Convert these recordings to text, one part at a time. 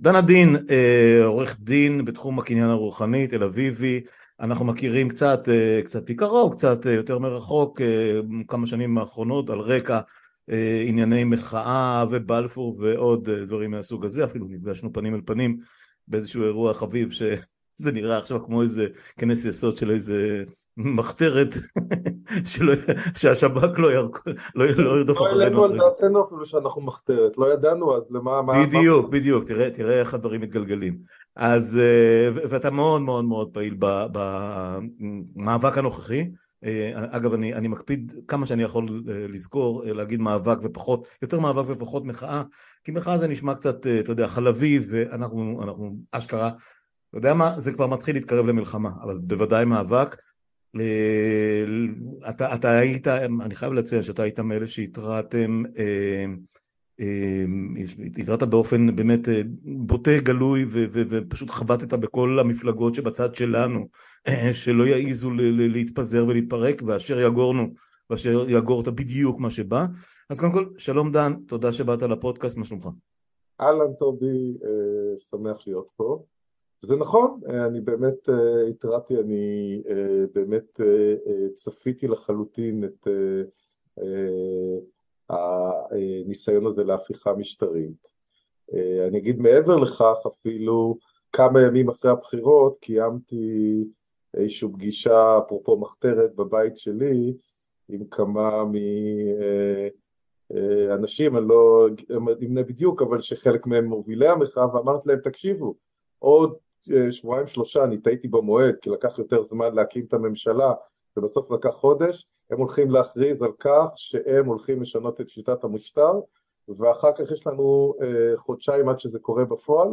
דן עדין, אה, עורך דין בתחום הקניין הרוחני, תל אביבי, אנחנו מכירים קצת, אה, קצת מקרוב, קצת אה, יותר מרחוק, כמה שנים האחרונות על רקע ענייני מחאה ובלפור ועוד דברים מהסוג הזה, אפילו נפגשנו פנים אל פנים באיזשהו אירוע חביב שזה נראה עכשיו כמו איזה כנס יסוד של איזה מחתרת שהשב"כ לא, לא, לא ירדוף אחרינו. לא העלינו על דעתנו אפילו שאנחנו מחתרת, לא ידענו אז למה... בדיוק, בדיוק, תראה איך הדברים מתגלגלים. אז, אה, ואתה מאוד מאוד מאוד פעיל במאבק הנוכחי. אה, אגב, אני, אני מקפיד כמה שאני יכול אה, לזכור, להגיד מאבק ופחות, יותר מאבק ופחות מחאה, כי מחאה זה נשמע קצת, אתה יודע, חלבי, ואנחנו אשכרה, אתה יודע מה, זה כבר מתחיל להתקרב למלחמה, אבל בוודאי מאבק. אה, אתה, אתה היית, אני חייב לציין שאתה היית מאלה שהתרעתם, אה, אה, התרעת באופן באמת בוטה, גלוי ו, ו, ופשוט חבטת בכל המפלגות שבצד שלנו, שלא יעיזו להתפזר ולהתפרק ואשר יגורנו ואשר יגורת בדיוק מה שבא. אז קודם כל, שלום דן, תודה שבאת לפודקאסט, מה שלומך? אהלן טובי, שמח להיות פה. זה נכון, אה, אני באמת אה, התרעתי, אני אה, באמת צפיתי לחלוטין את הניסיון הזה להפיכה משטרית. אני אגיד מעבר לכך, אפילו כמה ימים אחרי הבחירות קיימתי איזושהי פגישה, אפרופו מחתרת, בבית שלי עם כמה מאנשים, אני לא אמנה בדיוק, אבל שחלק מהם מובילי המחאה, ואמרתי להם, תקשיבו, עוד שבועיים שלושה אני טעיתי במועד כי לקח יותר זמן להקים את הממשלה ובסוף לקח חודש, הם הולכים להכריז על כך שהם הולכים לשנות את שיטת המשטר ואחר כך יש לנו אה, חודשיים עד שזה קורה בפועל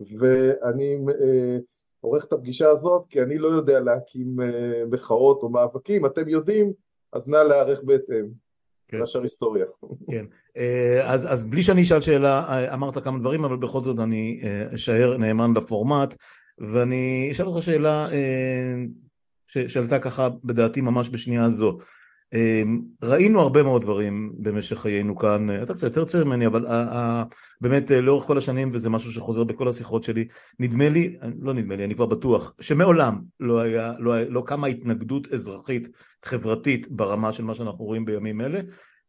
ואני אה, עורך את הפגישה הזאת כי אני לא יודע להקים אה, מחאות או מאבקים, אתם יודעים אז נא להיערך בהתאם. כן. מאשר היסטוריה. כן, אה, אז, אז בלי שאני אשאל שאלה, אה, אמרת כמה דברים, אבל בכל זאת אני אה, אשאר נאמן לפורמט, ואני אשאל אותך שאלה שעלתה ככה בדעתי ממש בשנייה זו. אמ, ראינו הרבה מאוד דברים במשך חיינו כאן, אתה קצת יותר צעיר ממני, אבל באמת אה, לאורך כל השנים, וזה משהו שחוזר בכל השיחות שלי, נדמה לי, לא נדמה לי, אני כבר בטוח, שמעולם לא היה, לא, לא קמה התנגדות אזרחית חברתית ברמה של מה שאנחנו רואים בימים אלה,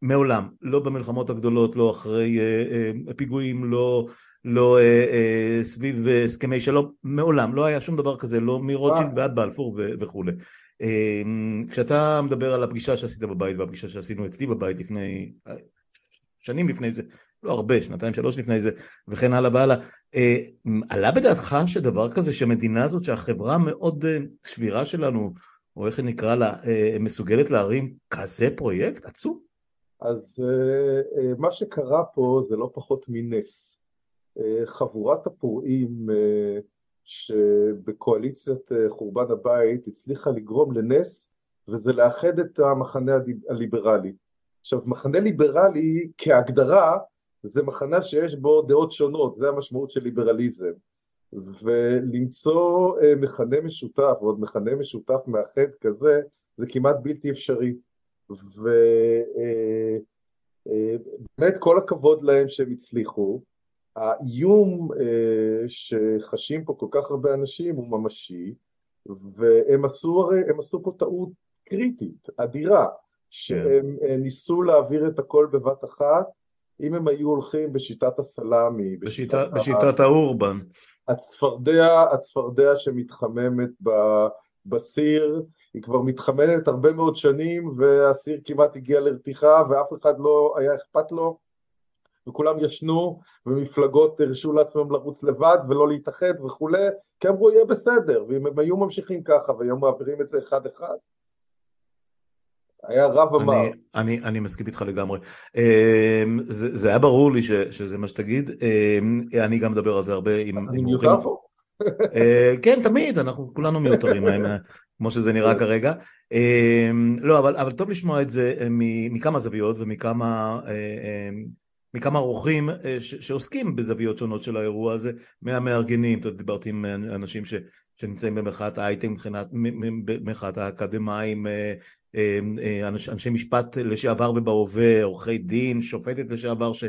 מעולם, לא במלחמות הגדולות, לא אחרי אה, אה, פיגועים, לא, לא אה, אה, סביב הסכמי שלום, מעולם, לא היה שום דבר כזה, לא מרוטשילד ועד בלפור וכולי. אמ, כשאתה מדבר על הפגישה שעשית בבית והפגישה שעשינו אצלי בבית לפני, שנים לפני זה, לא הרבה, שנתיים שלוש לפני זה, וכן הלאה והלאה, אה, עלה בדעתך שדבר כזה, שהמדינה הזאת, שהחברה המאוד אה, שבירה שלנו, או איך נקרא לה, אה, מסוגלת להרים כזה פרויקט עצום? אז מה שקרה פה זה לא פחות מנס. חבורת הפורעים שבקואליציית אה, חורבן הבית הצליחה לגרום לנס וזה לאחד את המחנה הליברלי. עכשיו מחנה ליברלי כהגדרה זה מחנה שיש בו דעות שונות, זה המשמעות של ליברליזם. ולמצוא אה, מכנה משותף ועוד מכנה משותף מאחד כזה זה כמעט בלתי אפשרי. ובאמת אה, כל הכבוד להם שהם הצליחו האיום אה, שחשים פה כל כך הרבה אנשים הוא ממשי והם עשו הרי, הם עשו פה טעות קריטית, אדירה, שהם כן. ניסו להעביר את הכל בבת אחת אם הם היו הולכים בשיטת הסלאמי, בשיטת, בשיטת, בשיטת האורבן. הצפרדע, הצפרדע שמתחממת בסיר, היא כבר מתחממת הרבה מאוד שנים והסיר כמעט הגיע לרתיחה ואף אחד לא היה אכפת לו וכולם ישנו ומפלגות הרשו לעצמם לרוץ לבד ולא להתאחד וכולי כי אמרו יהיה בסדר ואם הם היו ממשיכים ככה והיו מעבירים את זה אחד אחד היה רב אמר. אני, אני, אני מסכים איתך לגמרי. אמ, זה, זה היה ברור לי ש, שזה מה שתגיד, אמ, אני גם מדבר על זה הרבה עם... אני מיותר פה. אה, כן, תמיד, אנחנו כולנו מיותרים, אה, כמו שזה נראה. כרגע. אמ, לא, אבל, אבל טוב לשמוע את זה אה, מכמה זוויות ומכמה מכמה אורחים אה, שעוסקים בזוויות שונות של האירוע הזה, מהמארגנים, דיברתי עם אנשים ש, שנמצאים במחאת האייטם, במחאת האקדמאים, אה, אה, אנשי משפט לשעבר ובהווה, עורכי דין, שופטת לשעבר ש,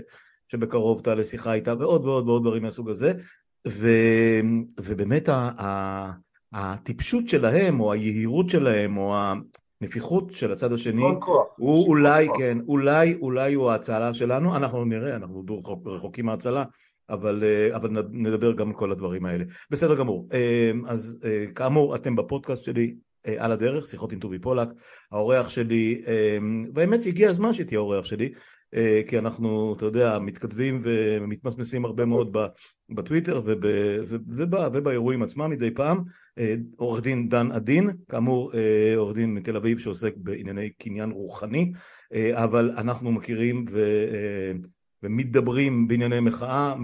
שבקרוב תעלה שיחה איתה, ועוד ועוד ועוד דברים מהסוג הזה. ו, ובאמת ה, ה, הטיפשות שלהם, או היהירות שלהם, או הנפיחות של הצד השני, הוא אולי, כוח. כן, אולי, אולי הוא ההצלה שלנו, אנחנו נראה, אנחנו רחוקים מההצלה, אבל, אבל נדבר גם על כל הדברים האלה. בסדר גמור. אז כאמור, אתם בפודקאסט שלי, על הדרך, שיחות עם טובי פולק, האורח שלי, והאמת הגיע הזמן שתהיה האורח שלי, אה, כי אנחנו, אתה יודע, מתכתבים ומתמסמסים הרבה מאוד בטוויטר ובאירועים עצמם מדי פעם. אה, עורך דין דן עדין, כאמור אה, עורך דין מתל אביב שעוסק בענייני קניין רוחני, אבל אנחנו מכירים ו... ומתדברים בענייני מחאה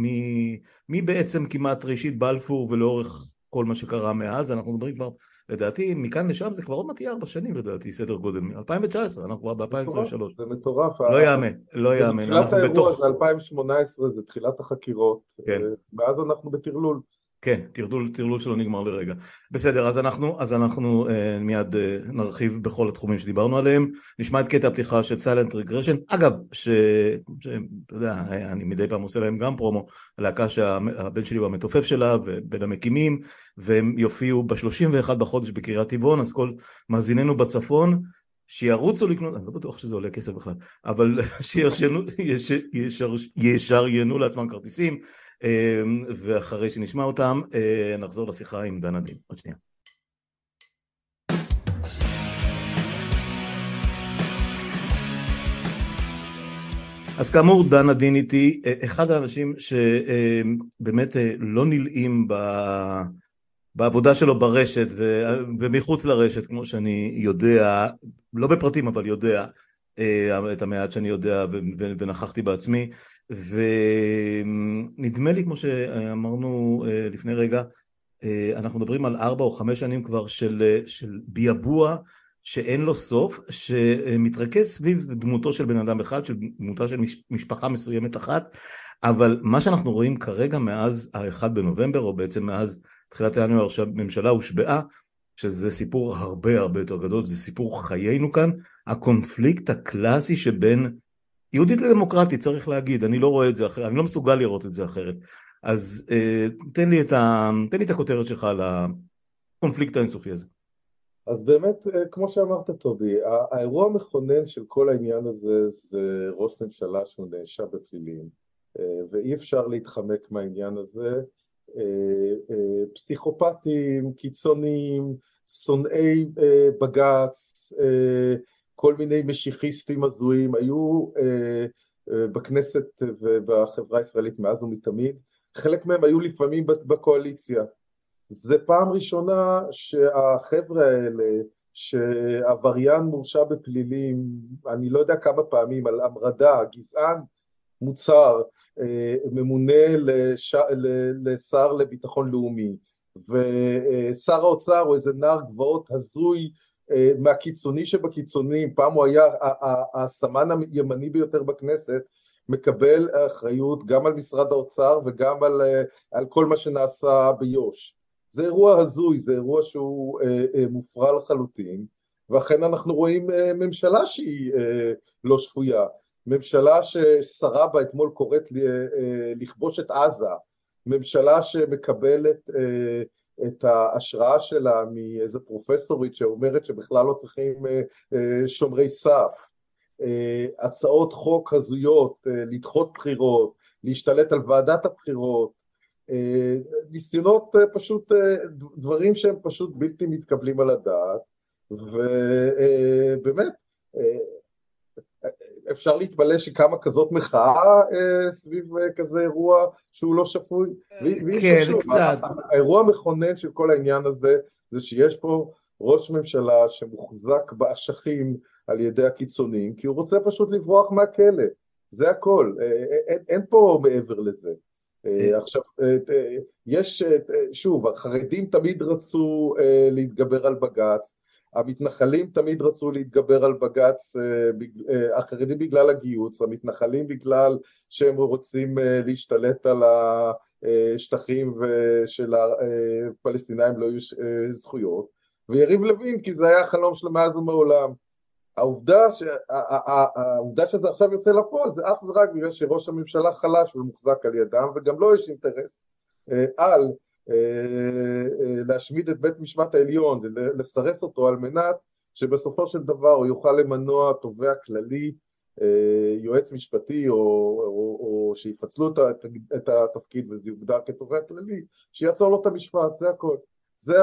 מבעצם כמעט ראשית בלפור ולאורך כל מה שקרה מאז, אנחנו מדברים כבר לדעתי מכאן לשם זה כבר עוד מעט יהיה ארבע שנים לדעתי, סדר גודל, 2019, אנחנו כבר ב-2023. זה מטורף. לא יאמן, לא יאמן. תחילת האירוע זה 2018, זה תחילת החקירות, כן. ואז אנחנו בטרלול. כן, טרלול, טרלול שלא נגמר לרגע. בסדר, אז אנחנו, אז אנחנו אה, מיד אה, נרחיב בכל התחומים שדיברנו עליהם. נשמע את קטע הפתיחה של סיילנט רגרשן. אגב, שאתה יודע, אני מדי פעם עושה להם גם פרומו, להקה שהבן שלי הוא המתופף שלה ובין המקימים, והם יופיעו ב-31 בחודש בקריית טבעון, אז כל מאזיננו בצפון, שירוצו לקנות, אני לא בטוח שזה עולה כסף בכלל, אבל שישריינו לעצמם כרטיסים. אמ, ואחרי שנשמע אותם אה, נחזור לשיחה עם דן עדין. עוד שנייה. אז כאמור דן עדין איתי, אה, אחד האנשים שבאמת אה, לא נלאים ב... בעבודה שלו ברשת ומחוץ לרשת, כמו שאני יודע, לא בפרטים אבל יודע את המעט שאני יודע ונכחתי בעצמי, ונדמה לי כמו שאמרנו אה, לפני רגע אה, אנחנו מדברים על ארבע או חמש שנים כבר של, של ביאבוע שאין לו סוף שמתרכז סביב דמותו של בן אדם אחד של דמותה של משפחה מסוימת אחת אבל מה שאנחנו רואים כרגע מאז האחד בנובמבר או בעצם מאז תחילת ינואר שהממשלה הושבעה שזה סיפור הרבה הרבה יותר גדול זה סיפור חיינו כאן הקונפליקט הקלאסי שבין יהודית לדמוקרטית צריך להגיד, אני לא רואה את זה אחרת, אני לא מסוגל לראות את זה אחרת. אז אה, תן, לי את ה, תן לי את הכותרת שלך על הקונפליקט האינסופי הזה. אז באמת, אה, כמו שאמרת טובי, האירוע המכונן של כל העניין הזה זה ראש ממשלה שהוא נאשם בפלילים, אה, ואי אפשר להתחמק מהעניין הזה. פסיכופטים, קיצוניים, שונאי בג"ץ, כל מיני משיחיסטים הזויים היו אה, אה, בכנסת ובחברה הישראלית מאז ומתמיד, חלק מהם היו לפעמים בקואליציה. זה פעם ראשונה שהחבר'ה האלה, שעבריין מורשע בפלילים, אני לא יודע כמה פעמים, על המרדה, גזען מוצהר, אה, ממונה לש... לשר לביטחון לאומי, ושר האוצר הוא איזה נער גבעות הזוי מהקיצוני שבקיצונים, פעם הוא היה הסמן הימני ביותר בכנסת, מקבל אחריות גם על משרד האוצר וגם על, אה, על כל מה שנעשה ביו"ש. זה אירוע הזוי, זה אירוע שהוא אה, מופרע לחלוטין, ואכן אנחנו רואים ממשלה שהיא לא שפויה, ממשלה ששרה בה אתמול קוראת לכבוש את עזה, ממשלה שמקבלת את ההשראה שלה מאיזה פרופסורית שאומרת שבכלל לא צריכים אה, אה, שומרי סף, אה, הצעות חוק הזויות, לדחות בחירות, להשתלט על ועדת הבחירות, ניסיונות פשוט, דברים שהם פשוט בלתי מתקבלים על הדעת. ובאמת אפשר להתפלא שקמה כזאת מחאה אה, סביב אה, כזה אירוע שהוא לא שפוי? כן, שוב, קצת. האירוע המכונן של כל העניין הזה זה שיש פה ראש ממשלה שמוחזק באשכים על ידי הקיצונים כי הוא רוצה פשוט לברוח מהכלא, זה הכל, אה, אה אין, אין פה מעבר לזה. אה, אה. עכשיו, יש, שוב, החרדים תמיד רצו להתגבר על בג"ץ, המתנחלים תמיד רצו להתגבר על בג"ץ, אה, אה, החרדים בגלל הגיוץ, המתנחלים בגלל שהם רוצים אה, להשתלט על השטחים ושל הפלסטינאים לא יהיו זכויות, ויריב לוין כי זה היה החלום שלו מאז ומעולם. העובדה, ש... העובדה שזה עכשיו יוצא לפועל זה אך ורק בגלל שראש הממשלה חלש ומוחזק על ידם וגם לו לא יש אינטרס על להשמיד את בית משפט העליון, לסרס אותו על מנת שבסופו של דבר הוא יוכל למנוע תובע כללי, יועץ משפטי או, או, או שיפצלו את התפקיד וזה יוגדר כתובע כללי, שיעצור לו את המשפט, זה הכל. זה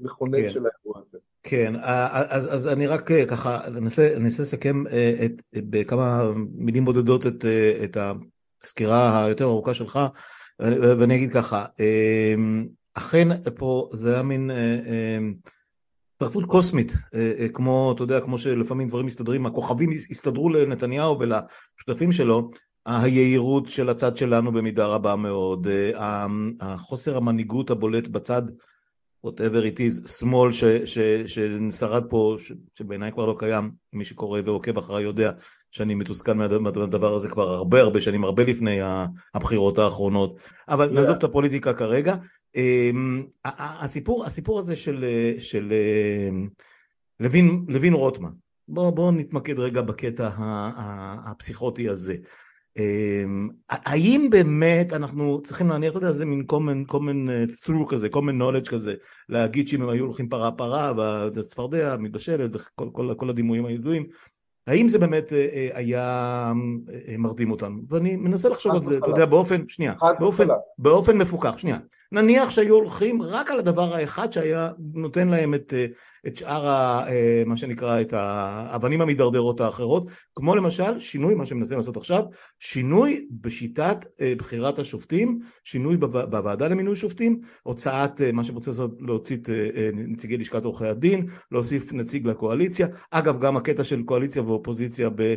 המכונן כן. של האירוע הזה. כן, אז, אז אני רק ככה אנסה לסכם את, בכמה מילים בודדות את, את הסקירה היותר ארוכה שלך ואני אגיד ככה, אכן פה זה היה מין התרפות קוסמית, כמו, אתה יודע, כמו שלפעמים דברים מסתדרים, הכוכבים הסתדרו לנתניהו ולשותפים שלו, היהירות של הצד שלנו במידה רבה מאוד, החוסר המנהיגות הבולט בצד, whatever it is, שמאל ששרד פה, שבעיניי כבר לא קיים, מי שקורא ועוקב אחריי יודע שאני מתוסכל מהדבר הזה כבר הרבה הרבה שנים, הרבה לפני הבחירות האחרונות, אבל yeah. נעזוב את הפוליטיקה כרגע. אמ, הסיפור, הסיפור הזה של, של אמ, לוין, לוין רוטמן, בואו בוא נתמקד רגע בקטע הפסיכוטי הזה. אמ, האם באמת אנחנו צריכים להניח, אתה יודע, זה מין common, common through כזה, common knowledge כזה, להגיד שאם הם היו הולכים פרה פרה והצפרדע מתבשלת וכל כל, כל הדימויים הידועים, האם זה באמת אה, אה, היה אה, מרדים אותנו? ואני מנסה לחשוב על זה, אתה יודע, באופן, שנייה, באופן, באופן מפוקח, שנייה. נניח שהיו הולכים רק על הדבר האחד שהיה נותן להם את, את שאר, ה, מה שנקרא, את האבנים המידרדרות האחרות, כמו למשל שינוי, מה שמנסים לעשות עכשיו, שינוי בשיטת בחירת השופטים, שינוי בוועדה למינוי שופטים, הוצאת, מה שרוצה לעשות, להוציא את נציגי לשכת עורכי הדין, להוסיף נציג לקואליציה, אגב גם הקטע של קואליציה ואופוזיציה ב...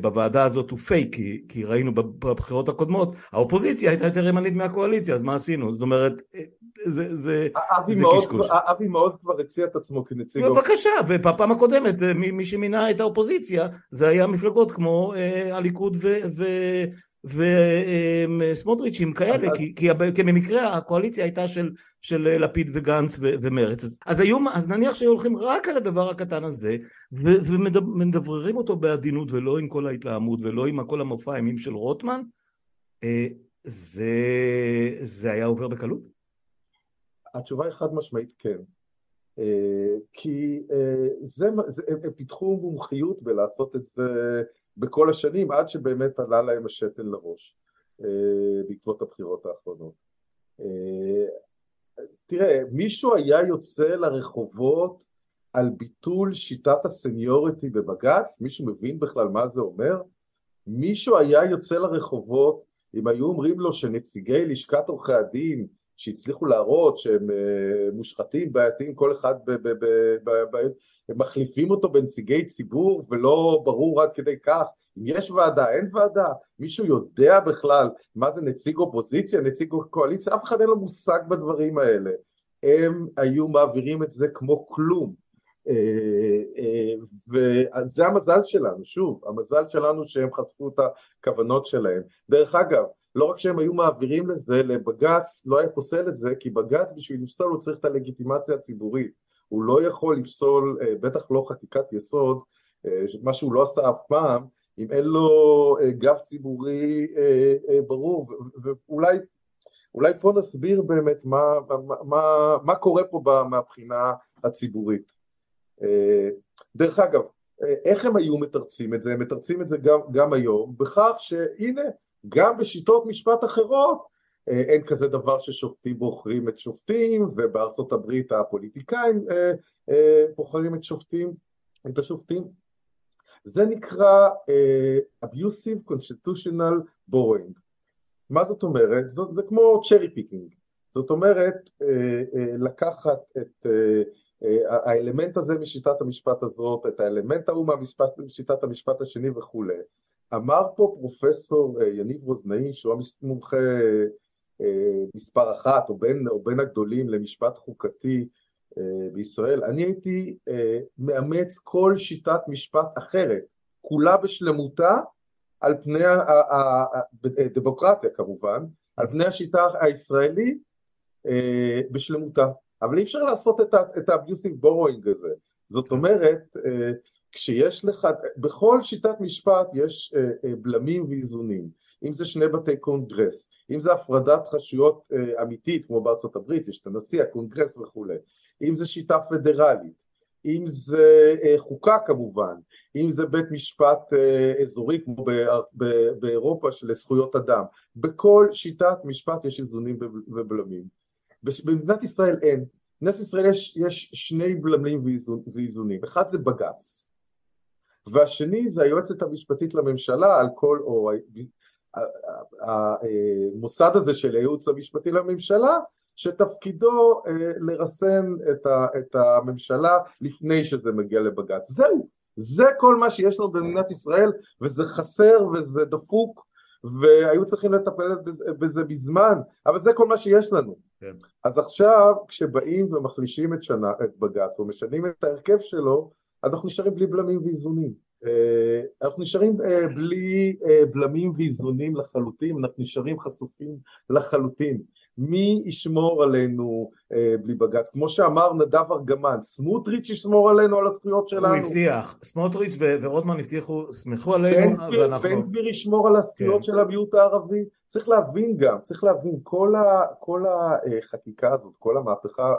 בוועדה הזאת הוא פייק, כי, כי ראינו בבחירות הקודמות, האופוזיציה הייתה יותר ימנית מהקואליציה, אז מה עשינו? זאת אומרת, זה, זה, זה קשקוש. אבי מעוז כבר הציע את עצמו כנציג... בבקשה, ובפעם הקודמת מי שמינה את האופוזיציה זה היה מפלגות כמו אה, הליכוד ו... ו וסמוטריצ'ים כאלה, כי, כי, כי במקרה הקואליציה הייתה של, של לפיד וגנץ ו, ומרץ, אז, אז, היו, אז נניח שהיו הולכים רק על הדבר הקטן הזה ו, ומדבררים אותו בעדינות ולא עם כל ההתלהמות ולא עם כל המופע האימים של רוטמן, אה, זה, זה היה עובר בקלות? התשובה היא חד משמעית כן. אה, כי אה, זה, זה, הם פיתחו מומחיות בלעשות את זה בכל השנים עד שבאמת עלה להם השתן לראש אה, בעקבות הבחירות האחרונות. אה, תראה, מישהו היה יוצא לרחובות על ביטול שיטת הסניוריטי בבג"ץ? מישהו מבין בכלל מה זה אומר? מישהו היה יוצא לרחובות אם היו אומרים לו שנציגי לשכת עורכי הדין שהצליחו להראות שהם אה, מושחתים, בעייתיים, כל אחד ב... ב, ב, ב, ב הם מחליפים אותו בנציגי ציבור ולא ברור עד כדי כך אם יש ועדה, אין ועדה, מישהו יודע בכלל מה זה נציג אופוזיציה, נציג קואליציה, אף אחד אין לו מושג בדברים האלה. הם היו מעבירים את זה כמו כלום. אה, אה, וזה המזל שלנו, שוב, המזל שלנו שהם חשפו את הכוונות שלהם. דרך אגב, לא רק שהם היו מעבירים לזה, לבג"ץ לא היה פוסל את זה, כי בג"ץ בשביל לפסול הוא צריך את הלגיטימציה הציבורית. הוא לא יכול לפסול, אה, בטח לא חקיקת יסוד, מה שהוא לא עשה אף פעם, אם אין לו גב ציבורי ברור, ואולי אולי פה נסביר באמת מה, מה, מה, מה קורה פה מהבחינה הציבורית. דרך אגב, איך הם היו מתרצים את זה? הם מתרצים את זה גם, גם היום, בכך שהנה, גם בשיטות משפט אחרות אין כזה דבר ששופטים בוחרים את שופטים, ובארצות הברית הפוליטיקאים בוחרים את שופטים, את השופטים. זה נקרא uh, abusive constitutional borrowing. מה זאת אומרת? זאת, זה כמו cherry picking. זאת אומרת, uh, uh, לקחת את uh, uh, האלמנט הזה משיטת המשפט הזאת, את האלמנט ההוא משיטת המשפט השני וכולי. אמר פה פרופסור uh, יניב רוזנאי, שהוא המומחה uh, מספר אחת, או בין, או בין הגדולים למשפט חוקתי, אה, בישראל, אני הייתי אה, מאמץ כל שיטת משפט אחרת, כולה בשלמותה על פני הדמוקרטיה כמובן, על פני השיטה הישראלית אה, בשלמותה, אבל אי אפשר לעשות את ה-abusive borrowing הזה, זאת אומרת, כשיש לך, בכל שיטת משפט יש בלמים ואיזונים, אם זה שני בתי קונגרס, אם זה הפרדת רשויות אמיתית כמו בארצות הברית, יש את הנשיא, הקונגרס וכולי, אם זה שיטה פדרלית, אם זה חוקה כמובן, אם זה בית משפט אזורי כמו באירופה של זכויות אדם, בכל שיטת משפט יש איזונים ובלמים. במדינת ישראל אין, במדינת ישראל יש, יש שני בלמים ואיזונים, אחד זה בג"ץ והשני זה היועצת המשפטית לממשלה על כל, או המוסד הזה של הייעוץ המשפטי לממשלה שתפקידו לרסן את הממשלה לפני שזה מגיע לבג"ץ. זהו, זה כל מה שיש לנו במדינת ישראל וזה חסר וזה דפוק והיו צריכים לטפל בזה בזמן, אבל זה כל מה שיש לנו. כן. אז עכשיו כשבאים ומחלישים את, שנה, את בג"ץ או משנים את ההרכב שלו, אנחנו נשארים בלי בלמים ואיזונים. אה, אנחנו נשארים אה, בלי אה, בלמים ואיזונים לחלוטין, אנחנו נשארים חשופים לחלוטין. מי ישמור עלינו אה, בלי בג"ץ? כמו שאמר נדב ארגמן, סמוטריץ' ישמור עלינו על הזכויות שלנו. הוא הבטיח, סמוטריץ' ורוטמן הבטיחו, סמכו עלינו, בן ואנחנו... בן גביר ישמור על הזכויות כן. של המיעוט הערבי. צריך להבין גם, צריך להבין, כל, ה, כל החקיקה הזאת, כל המהפכה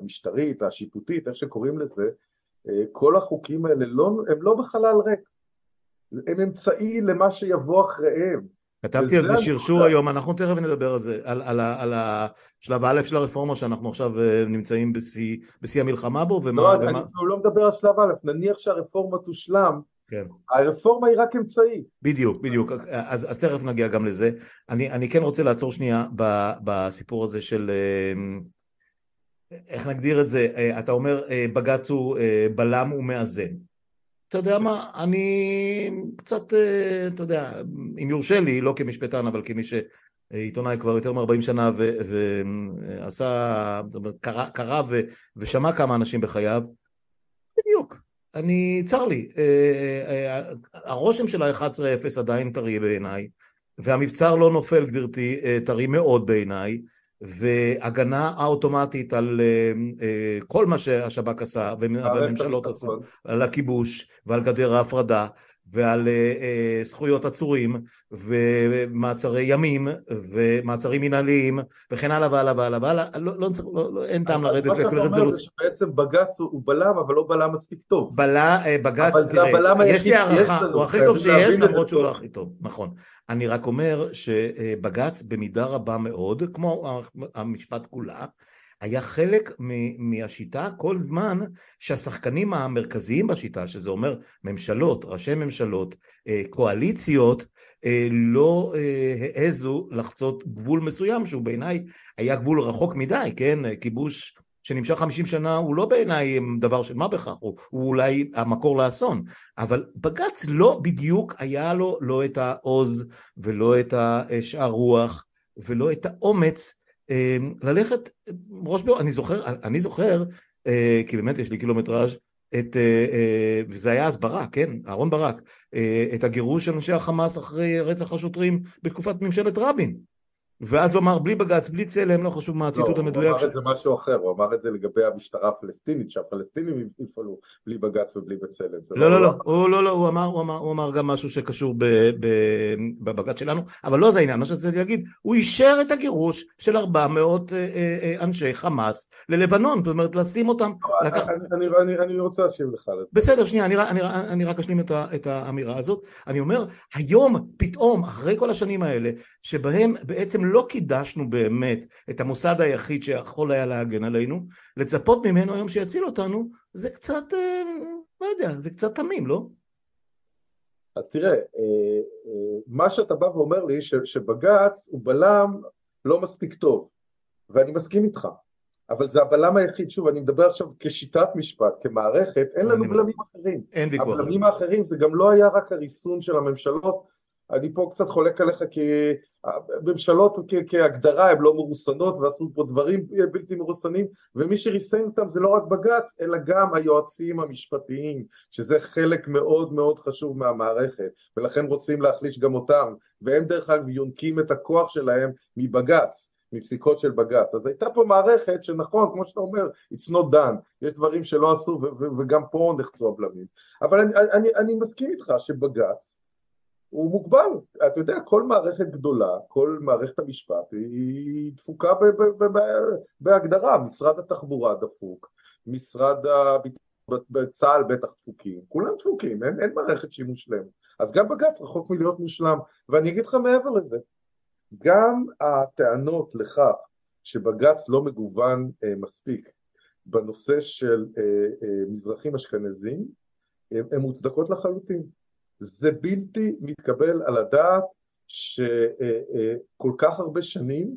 המשטרית, השיפוטית, איך שקוראים לזה, כל החוקים האלה לא, הם לא בחלל ריק, הם אמצעי למה שיבוא אחריהם. כתבתי על זה שרשור היום, אנחנו תכף נדבר על זה, על, על, על השלב א' של הרפורמה שאנחנו עכשיו אה, נמצאים בשיא, המלחמה בו ומה... לא, ומה... אני לא מדבר על שלב א', נניח שהרפורמה תושלם, כן. הרפורמה היא רק אמצעי. בדיוק, בדיוק, אז, אז תכף נגיע גם לזה. אני, אני כן רוצה לעצור שנייה ב, בסיפור הזה של... אה, איך נגדיר את זה? אה, אתה אומר בג"ץ הוא בלם ומאזן. אתה יודע מה, אני קצת, אה, אתה יודע, אם יורשה לי, לא כמשפטן, אבל כמי שעיתונאי כבר יותר מ-40 שנה ועשה, קרא, קרא ו, ושמע כמה אנשים בחייו, בדיוק, אני, צר לי, אה, אה, הרושם של ה-11-0 עדיין טרי בעיניי, והמבצר לא נופל, גברתי, טרי מאוד בעיניי, והגנה האוטומטית על כל מה שהשב"כ עשה והממשלות עשו, על הכיבוש ועל גדר ההפרדה ועל uh, uh, זכויות עצורים ומעצרי ימים ומעצרים מנהליים וכן הלאה והלאה והלאה והלאה, לא, לא, לא, לא, אין טעם לרדת לכל רזולוציה. מה שאתה אומר זה שבעצם בג"ץ הוא בלם אבל לא בלם מספיק טוב. בלה, בג"ץ, תראה, יש לי הערכה, הוא הכי טוב שיש למרות שהוא לא הכי טוב, נכון. אני רק אומר שבג"ץ במידה רבה מאוד, כמו המשפט כולה, היה חלק מהשיטה כל זמן שהשחקנים המרכזיים בשיטה, שזה אומר ממשלות, ראשי ממשלות, אה, קואליציות, אה, לא אה, העזו לחצות גבול מסוים שהוא בעיניי היה גבול רחוק מדי, כן? כיבוש שנמשך 50 שנה הוא לא בעיניי דבר של מה בכך, הוא, הוא אולי המקור לאסון, אבל בג"ץ לא בדיוק היה לו לא את העוז ולא את השאר רוח ולא את האומץ ללכת ראש בור, אני זוכר, אני זוכר, אה, כי באמת יש לי קילומטראז' את, אה, וזה היה אז ברק, כן, אהרון ברק, את הגירוש של אנשי החמאס אחרי רצח השוטרים בתקופת ממשלת רבין. ואז הוא אמר בלי בג"ץ, בלי צלם, לא חשוב מה הציטוט לא, המדויק. הוא אמר את זה משהו אחר, הוא אמר את זה לגבי המשטרה הפלסטינית, שהפלסטינים יפעלו בלי בג"ץ ובלי בצלם. לא, לא, לא, הוא, לא, לא, הוא אמר, הוא אמר, הוא אמר גם משהו שקשור בבג"ץ שלנו, אבל לא זה העניין, מה שרציתי להגיד, הוא אישר את הגירוש של 400 אה, אה, אה, אנשי חמאס ללבנון, זאת אומרת לשים אותם, לקח... אני, אני, אני רוצה להשיב לך. בסדר, שנייה, אני, אני, אני רק אשלים את, את האמירה הזאת. אני אומר, היום, פתאום, אחרי כל השנים האלה, שבהם בעצם לא קידשנו באמת את המוסד היחיד שיכול היה להגן עלינו, לצפות ממנו היום שיציל אותנו, זה קצת, אה, לא יודע, זה קצת תמים, לא? אז תראה, אה, אה, מה שאתה בא ואומר לי שבג"ץ הוא בלם לא מספיק טוב, ואני מסכים איתך, אבל זה הבלם היחיד, שוב, אני מדבר עכשיו כשיטת משפט, כמערכת, אין לנו בלמים אחרים. אין ויכוח. הבלמים האחרים זה גם לא היה רק הריסון של הממשלות, אני פה קצת חולק עליך כי ממשלות כהגדרה הן לא מרוסנות ועשו פה דברים בלתי מרוסנים ומי שריסן אותם זה לא רק בג"ץ אלא גם היועצים המשפטיים שזה חלק מאוד מאוד חשוב מהמערכת ולכן רוצים להחליש גם אותם והם דרך אגב יונקים את הכוח שלהם מבג"ץ מפסיקות של בג"ץ. אז הייתה פה מערכת שנכון, כמו שאתה אומר, it's not done, יש דברים שלא עשו וגם פה נחצו הבלמים. אבל אני, אני, אני מסכים איתך שבג"ץ הוא מוגבל. אתה יודע, כל מערכת גדולה, כל מערכת המשפט היא דפוקה בהגדרה, משרד התחבורה דפוק, משרד הביטחון בצה"ל בטח דפוקים, כולם דפוקים, אין, אין מערכת שהיא מושלמת. אז גם בג"ץ רחוק מלהיות מושלם, ואני אגיד לך מעבר לזה, גם הטענות לכך שבג"ץ לא מגוון אה, מספיק בנושא של אה, אה, מזרחים אשכנזים, הן מוצדקות לחלוטין. זה בלתי מתקבל על הדעת שכל כך הרבה שנים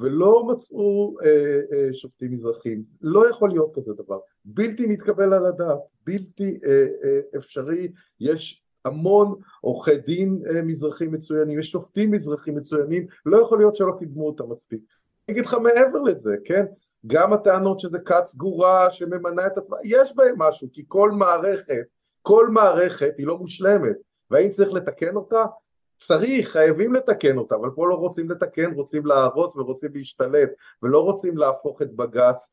ולא מצאו אה, אה, שופטים מזרחים. לא יכול להיות כזה דבר. בלתי מתקבל על הדעת, בלתי אה, אפשרי. יש המון עורכי דין מזרחים מצוינים, יש שופטים מזרחים מצוינים, לא יכול להיות שלא קידמו אותם מספיק. אני אגיד לך מעבר לזה, כן? גם הטענות שזה כת סגורה שממנה את עצמה, יש בהם משהו, כי כל מערכת, כל מערכת היא לא מושלמת, והאם צריך לתקן אותה? צריך, חייבים לתקן אותה, אבל פה לא רוצים לתקן, רוצים להרוס ורוצים להשתלט, ולא רוצים להפוך את בג"ץ,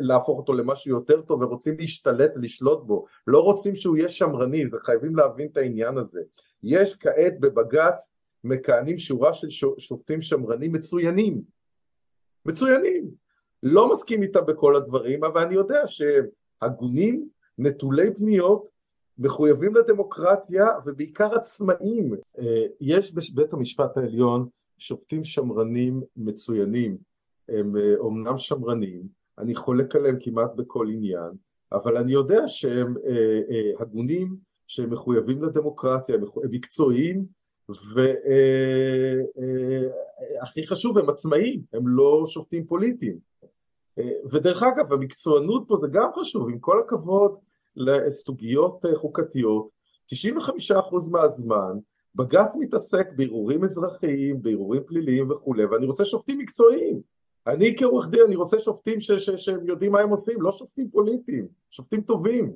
להפוך אותו למשהו יותר טוב, ורוצים להשתלט ולשלוט בו, לא רוצים שהוא יהיה שמרני, וחייבים להבין את העניין הזה. יש כעת בבג"ץ מכהנים שורה של שופטים שמרנים מצוינים, מצוינים, לא מסכים איתם בכל הדברים, אבל אני יודע שהם הגונים, נטולי פניות, מחויבים לדמוקרטיה ובעיקר עצמאים. אה, יש בבית המשפט העליון שופטים שמרנים מצוינים, הם אה, אומנם שמרנים, אני חולק עליהם כמעט בכל עניין, אבל אני יודע שהם אה, הגונים, שהם מחויבים לדמוקרטיה, הם מקצועיים, והכי חשוב, הם עצמאים, הם לא שופטים פוליטיים. ודרך אגב, המקצוענות פה זה גם חשוב, עם כל הכבוד לסוגיות אה, חוקתיות, 95% מהזמן בג"ץ מתעסק בערעורים אזרחיים, בערעורים פליליים וכולי, ואני רוצה שופטים מקצועיים. אני כעורך דין, אני רוצה שופטים ש- ש- שהם יודעים מה הם עושים, לא שופטים פוליטיים, שופטים טובים.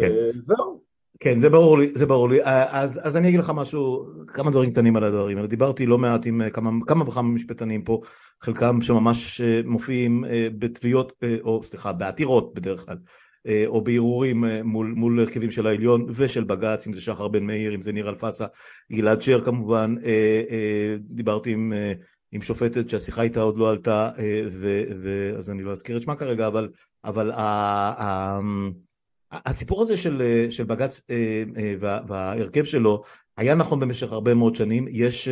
כן. Uh, זהו. כן, זה ברור לי, זה ברור לי. אה, אז, אז אני אגיד לך משהו, כמה דברים קטנים על הדברים. דיברתי לא מעט עם כמה, כמה וכמה משפטנים פה, חלקם שממש מופיעים בתביעות, או סליחה, בעתירות בדרך כלל, אה, או בערעורים אה, מול, מול הרכבים של העליון ושל בג"ץ, אם זה שחר בן מאיר, אם זה ניר אלפסה, גלעד שר כמובן, אה, דיברתי עם, עם שופטת שהשיחה איתה עוד לא עלתה, ו, ו, אז אני לא אזכיר את שמה כרגע, אבל, אבל ה, ה, הסיפור הזה של, של בג"ץ וה, וההרכב שלו היה נכון במשך הרבה מאוד שנים, יש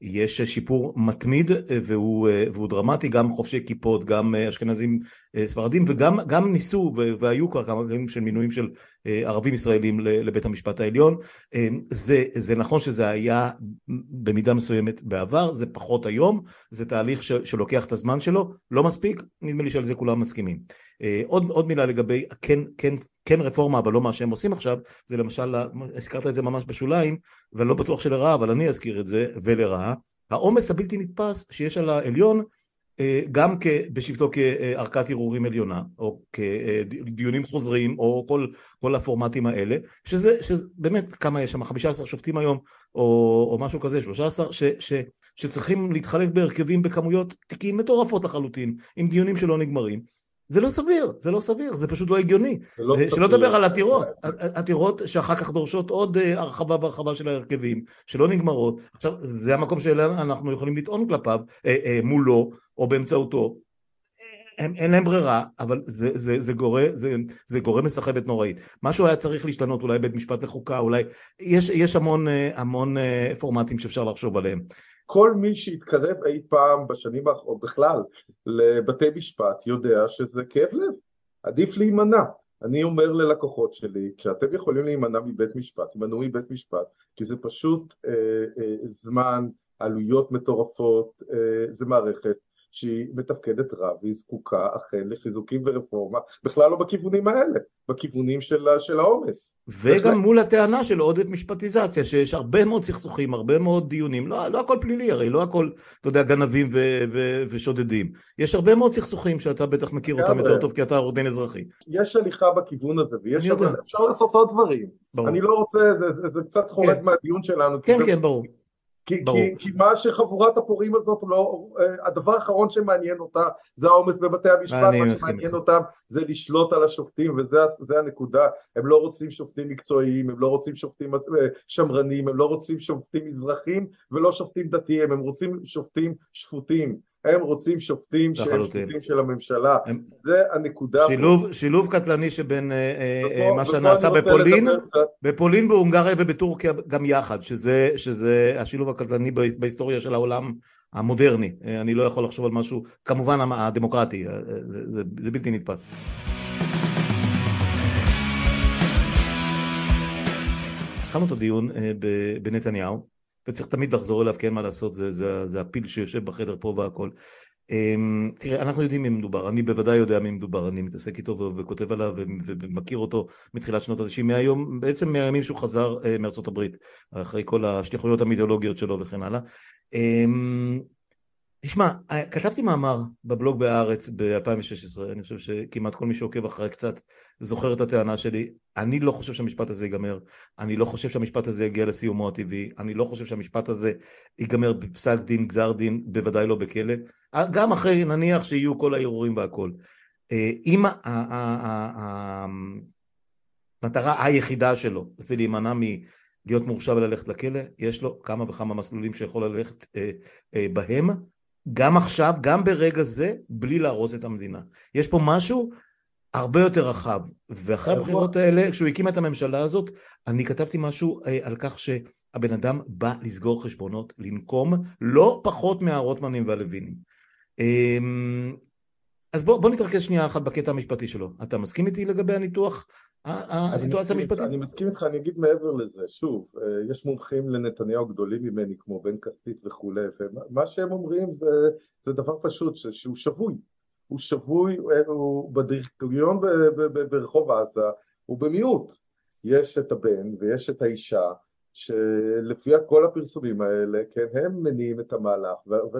יש שיפור מתמיד והוא, והוא דרמטי, גם חובשי כיפות, גם אשכנזים ספרדים וגם ניסו והיו כבר כמה דברים של מינויים של ערבים ישראלים לבית המשפט העליון. זה, זה נכון שזה היה במידה מסוימת בעבר, זה פחות היום, זה תהליך ש, שלוקח את הזמן שלו, לא מספיק, נדמה לי שעל זה כולם מסכימים. עוד, עוד מילה לגבי כן, כן, כן רפורמה אבל לא מה שהם עושים עכשיו, זה למשל, הזכרת את זה ממש בשוליים, ואני לא בטוח שלרעה, אבל אני אזכיר את זה, ולרעה, העומס הבלתי נתפס שיש על העליון אה, גם בשבתו כערכת ערעורים עליונה או כדיונים חוזרים או כל, כל הפורמטים האלה שזה, שזה באמת כמה יש שם 15 שופטים היום או, או משהו כזה 13 ש, ש, שצריכים להתחלק בהרכבים בכמויות תיקים מטורפות לחלוטין עם דיונים שלא נגמרים זה לא סביר, זה לא סביר, זה פשוט לא הגיוני. לא שלא לדבר על עתירות, עתירות שאחר כך דורשות עוד אה, הרחבה והרחבה של ההרכבים, שלא נגמרות. עכשיו, זה המקום שאנחנו יכולים לטעון כלפיו, אה, אה, מולו או באמצעותו. הם, אין להם ברירה, אבל זה, זה, זה, גורם, זה, זה גורם מסחבת נוראית. משהו היה צריך להשתנות, אולי בית משפט לחוקה, אולי... יש, יש המון, המון פורמטים שאפשר לחשוב עליהם. כל מי שהתקרב אי פעם בשנים האחרונות, בכלל, לבתי משפט, יודע שזה כאב לב, עדיף להימנע. אני אומר ללקוחות שלי, כשאתם יכולים להימנע מבית משפט, הימנעו מבית משפט, כי זה פשוט אה, אה, זמן, עלויות מטורפות, אה, זה מערכת שהיא מתפקדת רע והיא זקוקה אכן לחיזוקים ורפורמה, בכלל לא בכיוונים האלה, בכיוונים של, של העומס. וגם בכלל... מול הטענה של עודף משפטיזציה, שיש הרבה מאוד סכסוכים, הרבה מאוד דיונים, לא, לא הכל פלילי הרי, לא הכל, אתה יודע, גנבים ו, ו, ושודדים. יש הרבה מאוד סכסוכים שאתה בטח מכיר אותם יותר טוב כי אתה עורך דין אזרחי. יש הליכה בכיוון הזה, ויש עוד, אפשר לעשות עוד דברים. ברור. אני לא רוצה, זה, זה, זה קצת חורג כן. מהדיון שלנו. כן, כן, ברור. כי, כי, כי מה שחבורת הפורעים הזאת לא, אה, הדבר האחרון שמעניין אותה זה העומס בבתי המשפט, מה שמעניין אותם זה לשלוט על השופטים וזה הנקודה, הם לא רוצים שופטים מקצועיים, הם לא רוצים שופטים אה, שמרנים, הם לא רוצים שופטים מזרחים ולא שופטים דתיים, הם רוצים שופטים שפוטים הם רוצים שופטים שהם שופטים של הממשלה, הם... זה הנקודה. שילוב, פה. שילוב קטלני שבין ופה, אה, מה שנעשה בפולין, בפולין, בהונגריה ובטורקיה גם יחד, שזה, שזה השילוב הקטלני בהיסטוריה של העולם המודרני, אה, אני לא יכול לחשוב על משהו, כמובן הדמוקרטי, אה, זה, זה, זה בלתי נתפס. התחלנו את הדיון בנתניהו וצריך תמיד לחזור אליו כי אין מה לעשות זה, זה, זה הפיל שיושב בחדר פה והכל. אמ, תראה אנחנו יודעים מי מדובר אני בוודאי יודע מי מדובר אני מתעסק איתו וכותב עליו ומכיר אותו מתחילת שנות ה-90 מהיום בעצם מהימים שהוא חזר אה, מארצות הברית אחרי כל השליחויות המיתולוגיות שלו וכן הלאה. אמ, תשמע, כתבתי מאמר בבלוג בהארץ ב-2016, אני חושב שכמעט כל מי שעוקב אחרי קצת זוכר את הטענה שלי. אני לא חושב שהמשפט הזה ייגמר, אני לא חושב שהמשפט הזה יגיע לסיומו הטבעי, אני לא חושב שהמשפט הזה ייגמר בפסק דין, גזר דין, בוודאי לא בכלא, גם אחרי נניח שיהיו כל הערעורים והכל. אה, אם המטרה היחידה שלו זה להימנע מלהיות מורשע וללכת לכלא, יש לו כמה וכמה מסלולים שיכול ללכת אה, אה, בהם, גם עכשיו, גם ברגע זה, בלי להרוס את המדינה. יש פה משהו הרבה יותר רחב, ואחרי הבחירות האלה, כשהוא הקים את הממשלה הזאת, אני כתבתי משהו אה, על כך שהבן אדם בא לסגור חשבונות, לנקום, לא פחות מהרוטמנים והלווינים. אמ, אז בוא, בוא נתרכז שנייה אחת בקטע המשפטי שלו. אתה מסכים איתי לגבי הניתוח הסיטואציה המשפטית? אני מסכים איתך, אני אגיד מעבר לזה, שוב, אה, יש מומחים לנתניהו גדולים ממני כמו בן כספית וכולי, ומה שהם אומרים זה, זה דבר פשוט, שהוא שבוי, הוא שבוי, הוא בדירקטוריון ברחוב עזה, הוא במיעוט, יש את הבן ויש את האישה שלפי כל הפרסומים האלה, כן, הם מניעים את המהלך,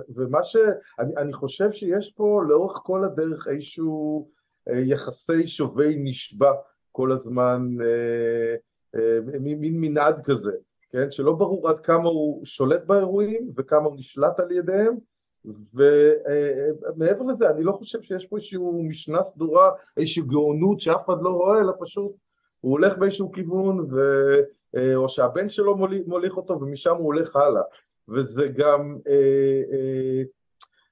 ומה ש... אני, אני חושב שיש פה לאורך כל הדרך איזשהו אה, יחסי שווי נשבע כל הזמן, אה, אה, מין מנעד כזה, כן, שלא ברור עד כמה הוא שולט באירועים וכמה הוא נשלט על ידיהם, ומעבר לזה אני לא חושב שיש פה איזושהי משנה סדורה, איזושהי גאונות שאף אחד לא רואה, אלא פשוט הוא הולך באיזשהו כיוון ו... אה, או שהבן שלו מוליך אותו ומשם הוא הולך הלאה. וזה גם אה, אה,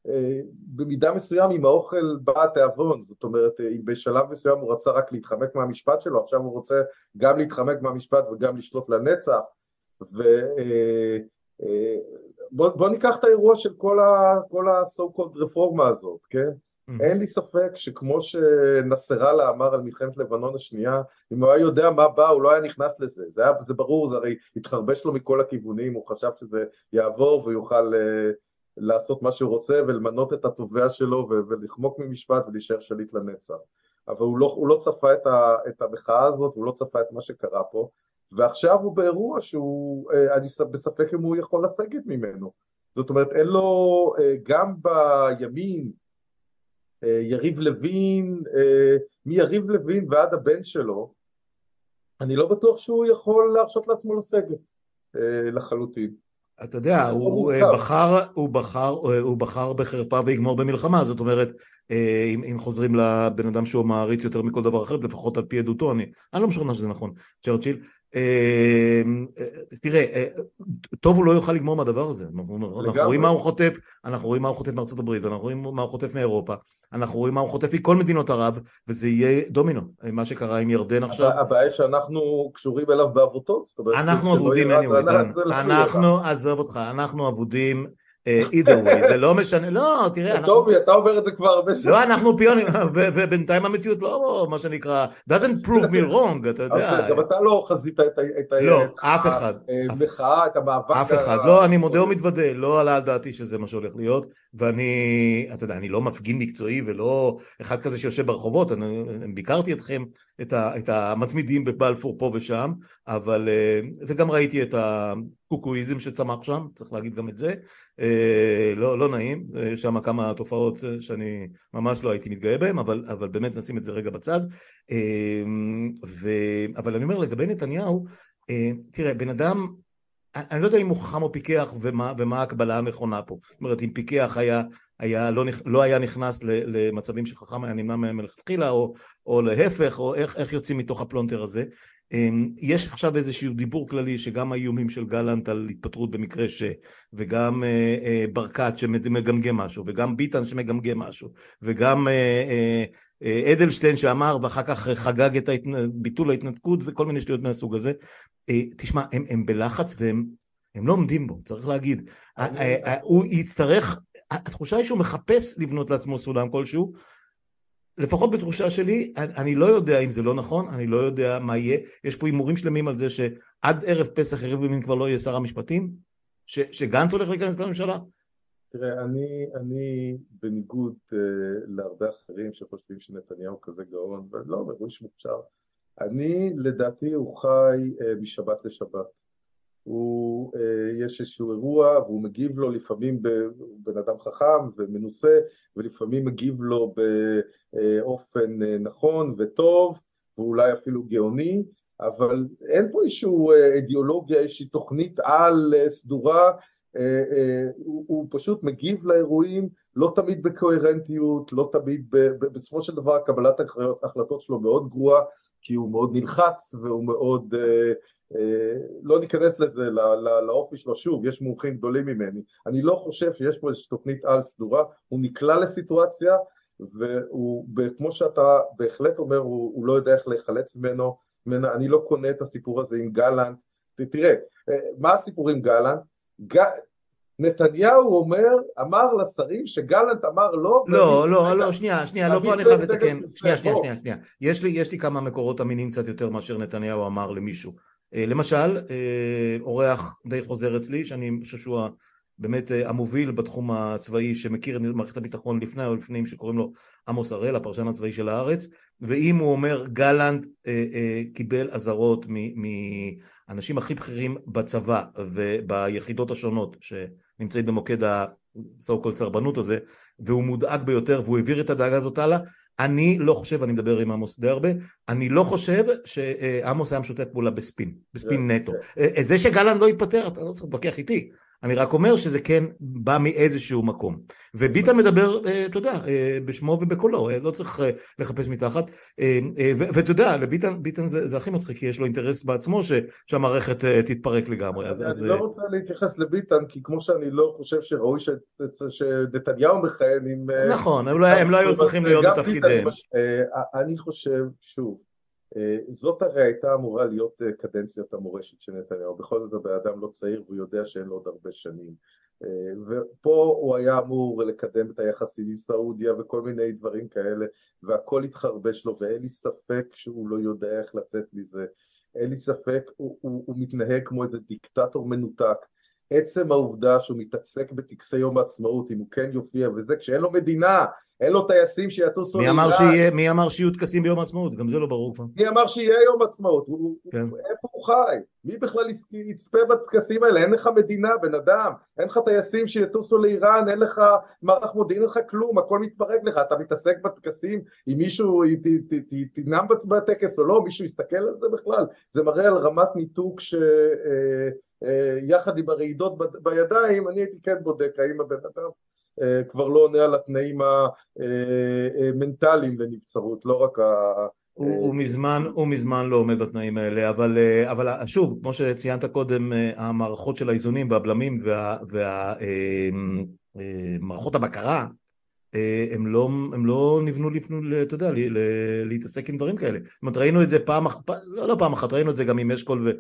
אה, במידה מסוים עם האוכל בא התיאבון. זאת אומרת אם בשלב מסוים הוא רצה רק להתחמק מהמשפט שלו עכשיו הוא רוצה גם להתחמק מהמשפט וגם לשלוט לנצח. ו... אה, אה, בוא, בוא ניקח את האירוע של כל ה-so called רפורמה הזאת, כן? Mm-hmm. אין לי ספק שכמו שנסראללה אמר על מלחמת לבנון השנייה, אם הוא היה יודע מה בא הוא לא היה נכנס לזה, זה, היה, זה ברור, זה הרי התחרבש לו מכל הכיוונים, הוא חשב שזה יעבור ויוכל uh, לעשות מה שהוא רוצה ולמנות את התובע שלו ולחמוק ממשפט ולהישאר שליט לנצח. אבל הוא לא, הוא לא צפה את, ה, את המחאה הזאת, הוא לא צפה את מה שקרה פה, ועכשיו הוא באירוע שהוא, uh, אני בספק אם הוא יכול לסגת ממנו. זאת אומרת, אין לו, uh, גם בימין, אה, יריב לוין, אה, מיריב לוין ועד הבן שלו, אני לא בטוח שהוא יכול להרשות לעצמו לסגת אה, לחלוטין. אתה יודע, הוא בחר, הוא בחר, הוא בחר בחרפה ויגמור במלחמה, זאת אומרת, אם, אם חוזרים לבן אדם שהוא מעריץ יותר מכל דבר אחר, לפחות על פי עדותו, אני, אני לא משוכנע שזה נכון, צ'רצ'יל, תראה, אה, טוב הוא לא יוכל לגמור מהדבר הזה, אנחנו רואים מה הוא חוטף, אנחנו רואים מה הוא חוטף מארצות הברית, אנחנו רואים מה הוא חוטף מאירופה, אנחנו רואים מה הוא חוטף מכל מדינות ערב, וזה יהיה דומינו, מה שקרה עם ירדן עכשיו. הבעיה שאנחנו קשורים אליו בעבותות, אנחנו אבודים, אנחנו, עזוב אותך, אנחנו אבודים אה, either way, זה לא משנה, לא, תראה, אנחנו... טובי, אתה אומר את זה כבר הרבה שנים. לא, אנחנו פיונים, ובינתיים המציאות לא, מה שנקרא, doesn't prove me wrong, אתה יודע. גם אתה לא חזית את ה... לא, אף אחד. המחאה, את המאבק. אף אחד, לא, אני מודה ומתוודה, לא עלה על דעתי שזה מה שהולך להיות, ואני, אתה יודע, אני לא מפגין מקצועי ולא אחד כזה שיושב ברחובות, אני ביקרתי אתכם, את המתמידים בבלפור פה ושם, אבל, אה, וגם ראיתי את הקוקואיזם שצמח שם, צריך להגיד גם את זה, אה, לא, לא נעים, יש שם כמה תופעות שאני ממש לא הייתי מתגאה בהן, אבל, אבל באמת נשים את זה רגע בצד. אה, ו, אבל אני אומר לגבי נתניהו, תראה, בן אדם, אני לא יודע אם הוא חכם או פיקח ומה, ומה ההקבלה הנכונה פה. זאת אומרת, אם פיקח היה, היה לא, לא היה נכנס למצבים שחכם היה נמנע מהם מלכתחילה, או, או להפך, או איך, איך יוצאים מתוך הפלונטר הזה. אמ, יש עכשיו איזשהו דיבור כללי שגם האיומים של גלנט על התפטרות במקרה ש... וגם אה, אה, ברקת שמגמגם משהו, וגם ביטן שמגמגם משהו, וגם אה, אדלשטיין שאמר ואחר כך חגג את ביטול ההתנתקות וכל מיני שטויות מהסוג הזה. תשמע, הם, הם בלחץ והם הם לא עומדים בו, צריך להגיד. הוא יצטרך, התחושה היא שהוא מחפש לבנות לעצמו סולם כלשהו, לפחות בתחושה שלי, אני לא יודע אם זה לא נכון, אני לא יודע מה יהיה, יש פה הימורים שלמים על זה שעד ערב פסח יריב לוין כבר לא יהיה שר המשפטים, ש, שגנץ הולך להיכנס לממשלה. תראה, אני, אני בניגוד uh, להרבה אחרים שחושבים שנתניהו כזה גאון, ולא, הוא איש מוכשר, אני לדעתי הוא חי uh, משבת לשבת. הוא, אה, יש איזשהו אירוע והוא מגיב לו לפעמים בבן אדם חכם ומנוסה ולפעמים מגיב לו באופן אה, נכון וטוב ואולי אפילו גאוני אבל אין פה איזושהי אה, אידיאולוגיה, איזושהי תוכנית על סדורה, הוא, הוא פשוט מגיב לאירועים לא תמיד בקוהרנטיות, לא תמיד, בסופו של דבר קבלת ההחלטות שלו מאוד גרועה כי הוא מאוד נלחץ והוא מאוד אה, לא ניכנס לזה, לאופי שלו, שוב, יש מומחים גדולים ממני, אני לא חושב שיש פה איזושהי תוכנית על סדורה, הוא נקלע לסיטואציה והוא, כמו שאתה בהחלט אומר, הוא, הוא לא יודע איך להיחלץ ממנו, ממנו, אני לא קונה את הסיפור הזה עם גלנט, תראה, אה, מה הסיפור עם גלנט? ג... נתניהו אומר, אמר לשרים שגלנט אמר לא, לא, לא, לא, שנייה, שנייה, לא, פה אני חייב לתקן, שנייה, שנייה, שנייה, יש לי כמה מקורות אמינים קצת יותר מאשר נתניהו אמר למישהו. אה, למשל, אה, אורח די חוזר אצלי, שאני חושב שהוא באמת אה, המוביל בתחום הצבאי שמכיר את מערכת הביטחון לפני או לפנים שקוראים לו עמוס הראל, הפרשן הצבאי של הארץ, ואם הוא אומר גלנט קיבל אזהרות מאנשים הכי בכירים בצבא וביחידות השונות שנמצאים במוקד ה-so called סרבנות הזה, והוא מודאג ביותר והוא העביר את הדאגה הזאת הלאה, אני לא חושב, אני מדבר עם עמוס די הרבה, אני לא חושב שעמוס היה משותף פעולה בספין, בספין נטו. אה, זה שגלנט לא התפטר, אתה לא צריך להתווכח איתי. אני רק אומר שזה כן בא מאיזשהו מקום. וביטן מדבר, אה, אתה יודע, אה, בשמו ובקולו, לא צריך לחפש מתחת. ואתה יודע, לביטן ביטן זה, זה הכי מצחיק, כי יש לו אינטרס בעצמו ש, שהמערכת תתפרק לגמרי. אז, אני אז... לא רוצה להתייחס לביטן, כי כמו שאני לא חושב שראוי שנתניהו מכהן עם... נכון, הם לא, הם לא היו צריכים להיות בתפקידיהם. אני חושב, שוב, אה, זאת הרי הייתה אמורה להיות אה, קדנציית המורשת של נתניהו, בכל זאת הבן אדם לא צעיר והוא יודע שאין לו עוד הרבה שנים. אה, ופה הוא היה אמור לקדם את היחסים עם סעודיה וכל מיני דברים כאלה והכל התחרבש לו ואין לי ספק שהוא לא יודע איך לצאת מזה. אין לי ספק, הוא, הוא, הוא מתנהג כמו איזה דיקטטור מנותק עצם העובדה שהוא מתעסק בטקסי יום העצמאות אם הוא כן יופיע וזה כשאין לו מדינה אין לו טייסים שיטוסו מי אמר שיהיה, מי אמר שיהיו טקסים ביום העצמאות? גם זה לא ברור כבר. מי אמר שיהיה יום עצמאות? כן. איפה הוא חי? מי בכלל יצפה בטקסים האלה? אין לך מדינה, בן אדם. אין לך טייסים שיטוסו לאיראן, אין לך מערך מודיעין, אין לך כלום, הכל מתפרק לך. אתה מתעסק בטקסים, אם מישהו תנאם בטקס או לא, מישהו יסתכל על זה בכלל? זה מראה על רמת ניתוק ש... אה, אה, יחד עם הרעידות בידיים, אני הייתי כן בודק האם הבן אדם אה, כבר לא עונה על התנאים המנטליים לנבצרות, לא רק ה... הוא, הוא, מזמן, הוא מזמן לא עומד בתנאים האלה, אבל, אה, אבל שוב, כמו שציינת קודם, אה, המערכות של האיזונים והבלמים ומערכות וה, הבקרה אה, הם לא, הם לא נבנו, לפנו, אתה יודע, להתעסק עם דברים כאלה. זאת אומרת, ראינו את זה פעם אחת, לא, לא פעם אחת, ראינו את זה גם עם אשכול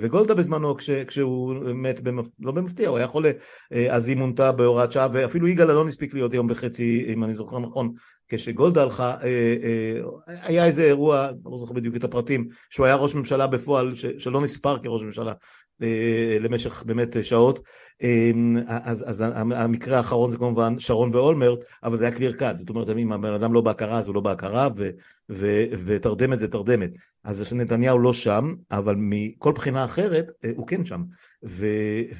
וגולדה בזמנו, כש, כשהוא מת, במפ, לא במפתיע, הוא היה חולה, אה, אז היא מונתה בהוראת שעה, ואפילו יגאל אלון הספיק להיות יום וחצי, אם אני זוכר נכון, כשגולדה הלכה, אה, היה איזה אירוע, לא זוכר בדיוק את הפרטים, שהוא היה ראש ממשלה בפועל, שלא נספר כראש ממשלה, אה, למשך באמת שעות אז, אז המקרה האחרון זה כמובן שרון ואולמרט אבל זה היה קליר קאט זאת אומרת אם הבן אדם לא בהכרה אז הוא לא בהכרה ו, ו, ותרדמת זה תרדמת. אז נתניהו לא שם אבל מכל בחינה אחרת אה, הוא כן שם. ו,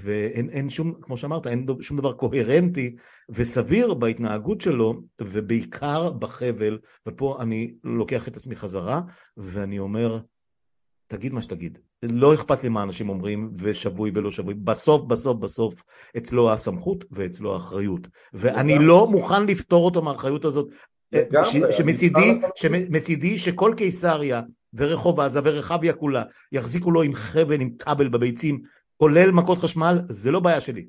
ואין שום כמו שאמרת אין שום דבר קוהרנטי וסביר בהתנהגות שלו ובעיקר בחבל ופה אני לוקח את עצמי חזרה ואני אומר תגיד מה שתגיד לא אכפת לי מה אנשים אומרים, ושבוי ולא שבוי. בסוף, בסוף, בסוף, אצלו הסמכות ואצלו האחריות. ואני לא מוכן לפטור אותו מהאחריות הזאת. שמצידי, שמצידי שכל קיסריה ורחוב עזה ורחביה כולה יחזיקו לו עם חבל, עם כבל בביצים, כולל מכות חשמל, זה לא בעיה שלי.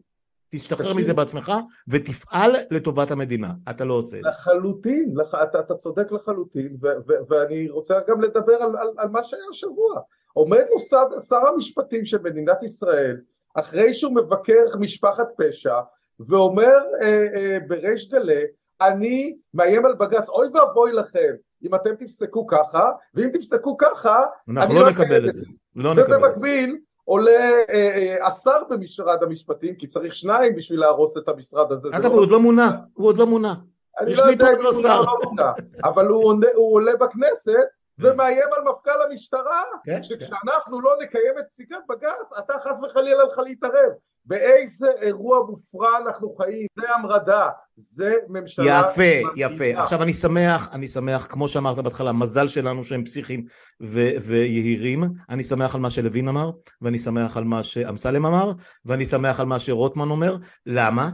תשתחרר מזה בעצמך ותפעל לטובת המדינה, אתה לא עושה את זה. לחלוטין, לח, אתה, אתה צודק לחלוטין, ו, ו, ואני רוצה גם לדבר על, על, על מה שהיה השבוע. עומד לו שר, שר המשפטים של מדינת ישראל, אחרי שהוא מבקר משפחת פשע, ואומר אה, אה, בריש גלי, אני מאיים על בג"ץ, אוי ואבוי לכם, אם אתם תפסקו ככה, ואם תפסקו ככה, אנחנו לא, לא נקבל את זה. לא ובמקביל, עולה אה, אה, השר במשרד המשפטים, כי צריך שניים בשביל להרוס את המשרד הזה. אגב, הוא עוד לא מונה, הוא עוד לא מונה. אני לא יודע אם הוא מונה או לא מונה, אבל הוא עולה בכנסת כן. ומאיים על מפכ"ל המשטרה, כן, שכשאנחנו לא נקיים את פסיקת בג"ץ, אתה חס וחלילה לך להתערב. באיזה אירוע מופרע אנחנו חיים, זה המרדה, זה ממשלה... יפה, יפה. עכשיו אני שמח, אני שמח, כמו שאמרת בהתחלה, מזל שלנו שהם פסיכיים ו- ויהירים, אני שמח על מה שלוין אמר, ואני שמח על מה שאמסלם אמר, ואני שמח על מה שרוטמן אומר, למה?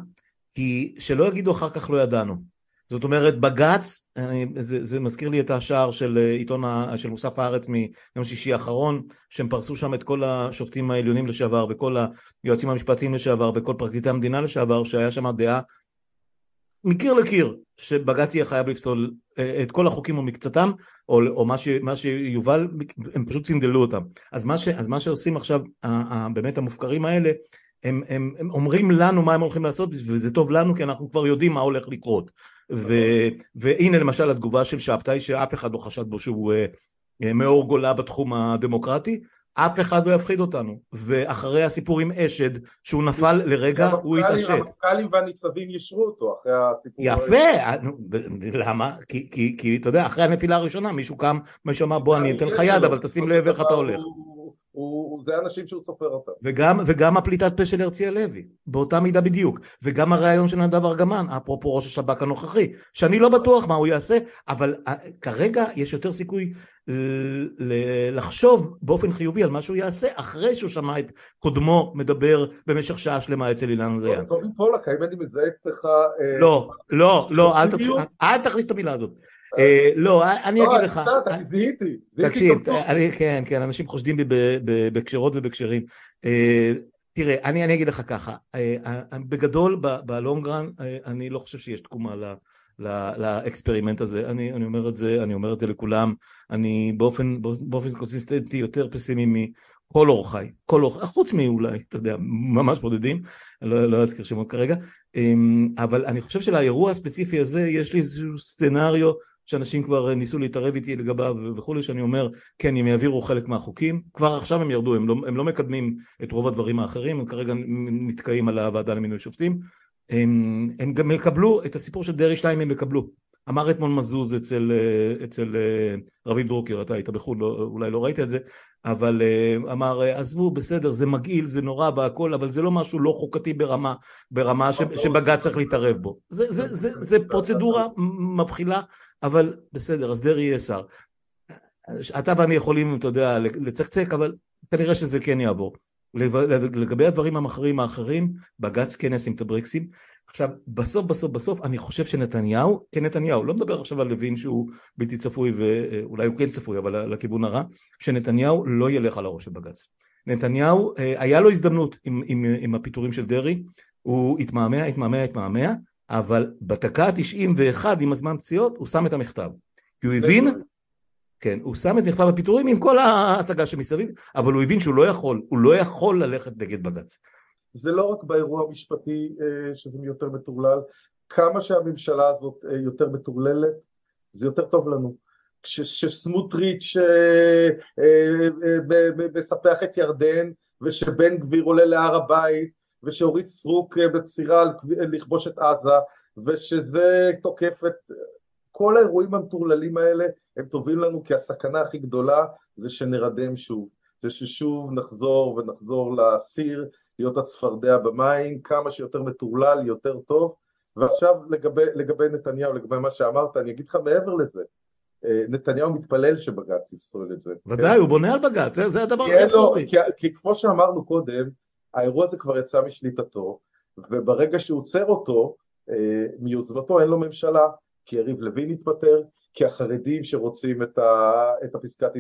כי שלא יגידו אחר כך לא ידענו. זאת אומרת בג"ץ, זה, זה מזכיר לי את השער של אה, עיתון, של מוסף הארץ מיום שישי האחרון, שהם פרסו שם את כל השופטים העליונים לשעבר וכל היועצים המשפטיים לשעבר וכל פרקליטי המדינה לשעבר, שהיה שם דעה מקיר לקיר שבג"ץ יהיה חייב לפסול אה, את כל החוקים ומקצתם, או, או מה, ש, מה שיובל, הם פשוט צינדלו אותם. אז מה, ש, אז מה שעושים עכשיו באמת המופקרים האלה, הם, הם, הם אומרים לנו מה הם הולכים לעשות וזה טוב לנו כי אנחנו כבר יודעים מה הולך לקרות ו, והנה למשל התגובה של שבתאי שאף אחד לא חשד בו שהוא uh, מאור גולה בתחום הדמוקרטי אף אחד לא יפחיד אותנו. ואחרי הסיפור עם אשד שהוא נפל לרגע הוא התעשת. המפכ"לים והניצבים יישרו אותו אחרי הסיפור יפה! למה? כי, כי, כי אתה יודע אחרי הנפילה הראשונה מישהו קם מישהו אמר בוא אני אתן לך יד אבל תשים לב איך אתה הולך. הוא, זה אנשים שהוא סופר אותם. וגם, וגם הפליטת פה של הרצי הלוי, באותה מידה בדיוק. וגם הרעיון של נדב ארגמן, אפרופו ראש השב"כ הנוכחי, שאני לא בטוח מה הוא יעשה, אבל אה, כרגע יש יותר סיכוי לחשוב באופן חיובי על מה שהוא יעשה אחרי שהוא שמע את קודמו מדבר במשך שעה שלמה אצל אילן זיין. טובי פולק, האם אני מזהה אצלך... אה, לא, לא, לא, אל תכניס את המילה הזאת. אה, לא, אני לא, אגיד לך. קצת, זיהיתי. תקשיב, כן, כן, אנשים חושדים בי בכשרות ובכשרים. אה, תראה, אני אגיד לך ככה, אה, בגדול, ב long run, אני לא חושב שיש תקומה ל experiment הזה, אני, אני אומר את זה, אני אומר את זה לכולם, אני באופן, באופן קונסיסטנטי יותר פסימי מכל אורחיי, כל אורחיי, חוץ מאולי, אתה יודע, ממש בודדים, לא, לא אזכיר שמות כרגע, אבל אני חושב שלאירוע הספציפי הזה יש לי איזשהו סצנריו שאנשים כבר ניסו להתערב איתי לגביו וכולי, שאני אומר, כן, הם יעבירו חלק מהחוקים, כבר עכשיו הם ירדו, הם לא, הם לא מקדמים את רוב הדברים האחרים, הם כרגע נתקעים על הוועדה למינוי שופטים, הם, הם גם יקבלו, את הסיפור של דרעי 2 הם יקבלו. אמר אתמול מזוז אצל, אצל רביב דרוקר, אתה היית בחו"ל, לא, אולי לא ראית את זה, אבל אמר, עזבו, בסדר, זה מגעיל, זה נורא והכל, אבל זה לא משהו לא חוקתי ברמה, ברמה שבג"ץ צריך להתערב בו. זה, זה, זה, זה, זה פרוצדורה מבחילה אבל בסדר, אז דרעי יהיה שר. אתה ואני יכולים, אתה יודע, לצקצק, אבל כנראה שזה כן יעבור. לגבי הדברים המכריעים האחרים, בג"ץ כן ישים את הברקסים. עכשיו, בסוף בסוף בסוף אני חושב שנתניהו, כן נתניהו, לא מדבר עכשיו על לוין שהוא בלתי צפוי ואולי הוא כן צפוי, אבל לכיוון הרע, שנתניהו לא ילך על הראש של בג"ץ. נתניהו, אה, היה לו הזדמנות עם, עם, עם הפיטורים של דרעי, הוא התמהמה, התמהמה, התמהמה, אבל בדקה ה-91 עם הזמן פציעות הוא שם את המכתב. כי הוא הבין, כן, הוא שם את מכתב הפיטורים עם כל ההצגה שמסביב, אבל הוא הבין שהוא לא יכול, הוא לא יכול ללכת נגד בג"ץ. זה לא רק באירוע המשפטי אה, שזה יותר מטורלל, כמה שהממשלה הזאת אה, יותר מטורללת, זה יותר טוב לנו. כשסמוטריץ' אה, מספח את ירדן ושבן גביר עולה להר הבית ושאורית סטרוק אה, בצירה לכבוש את עזה ושזה תוקף את כל האירועים המטורללים האלה הם טובים לנו כי הסכנה הכי גדולה זה שנרדם שוב זה ששוב נחזור ונחזור לסיר להיות הצפרדע במים כמה שיותר מטורלל יותר טוב ועכשיו לגבי, לגבי נתניהו לגבי מה שאמרת אני אגיד לך מעבר לזה נתניהו מתפלל שבג"ץ יפסול את זה. ודאי, הוא בונה על בג"ץ, זה, זה הדבר הכי אבסורדי. כי, כי כמו שאמרנו קודם, האירוע הזה כבר יצא משליטתו, וברגע שהוא עוצר אותו, מיוזמתו אין לו ממשלה, כי יריב לוין התפטר, כי החרדים שרוצים את, ה, את הפסקת...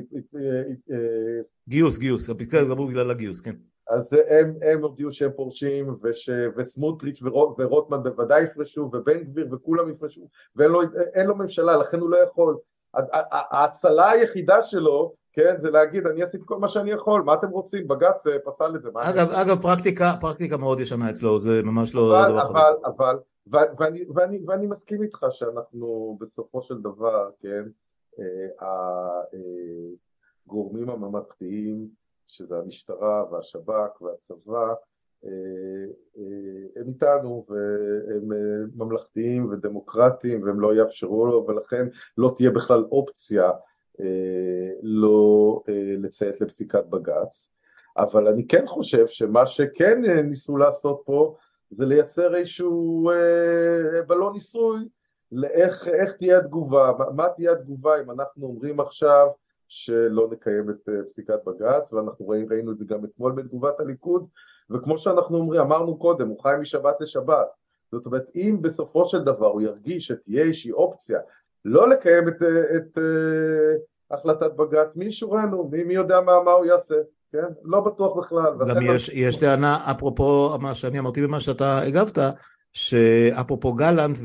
גיוס, גיוס, הפסקת התגברות בגלל הגיוס, כן. אז הם, הם הודיעו שהם פורשים, וש, וסמוטריץ' ורוטמן בוודאי יפרשו, ובן גביר וכולם יפרשו, ואין לו, לו ממשלה, לכן הוא לא יכול. ההצלה היחידה שלו, כן, זה להגיד, אני עשיתי כל מה שאני יכול, מה אתם רוצים? בג"ץ אה, פסל את זה. אגב, אגב, פרקטיקה, פרקטיקה מאוד ישנה אצלו, זה ממש לא דבר חדש. אבל, אבל, ואני, ואני, ואני מסכים איתך שאנחנו בסופו של דבר, כן, אה, הגורמים הממלכתיים, שזה המשטרה והשב"כ והצבא, אה, אה, הם איתנו והם ממלכתיים ודמוקרטיים והם לא יאפשרו לו ולכן לא תהיה בכלל אופציה לא לציית לפסיקת בג"ץ. אבל אני כן חושב שמה שכן ניסו לעשות פה זה לייצר איזשהו אה, בלון ניסוי לאיך תהיה התגובה, מה תהיה התגובה אם אנחנו אומרים עכשיו שלא נקיים את אה, פסיקת בג"ץ ואנחנו ראינו, ראינו את זה גם אתמול בתגובת הליכוד וכמו שאנחנו אומרים, אמרנו קודם, הוא חי משבת לשבת זאת אומרת אם בסופו של דבר הוא ירגיש שתהיה איזושהי אופציה לא לקיים את, את, את אה, החלטת בג"ץ, מי ישורנו, מי, מי יודע מה, מה הוא יעשה כן? לא בטוח בכלל. גם יש, לא... יש טענה, אפרופו מה שאני אמרתי במה שאתה הגבת, שאפרופו גלנט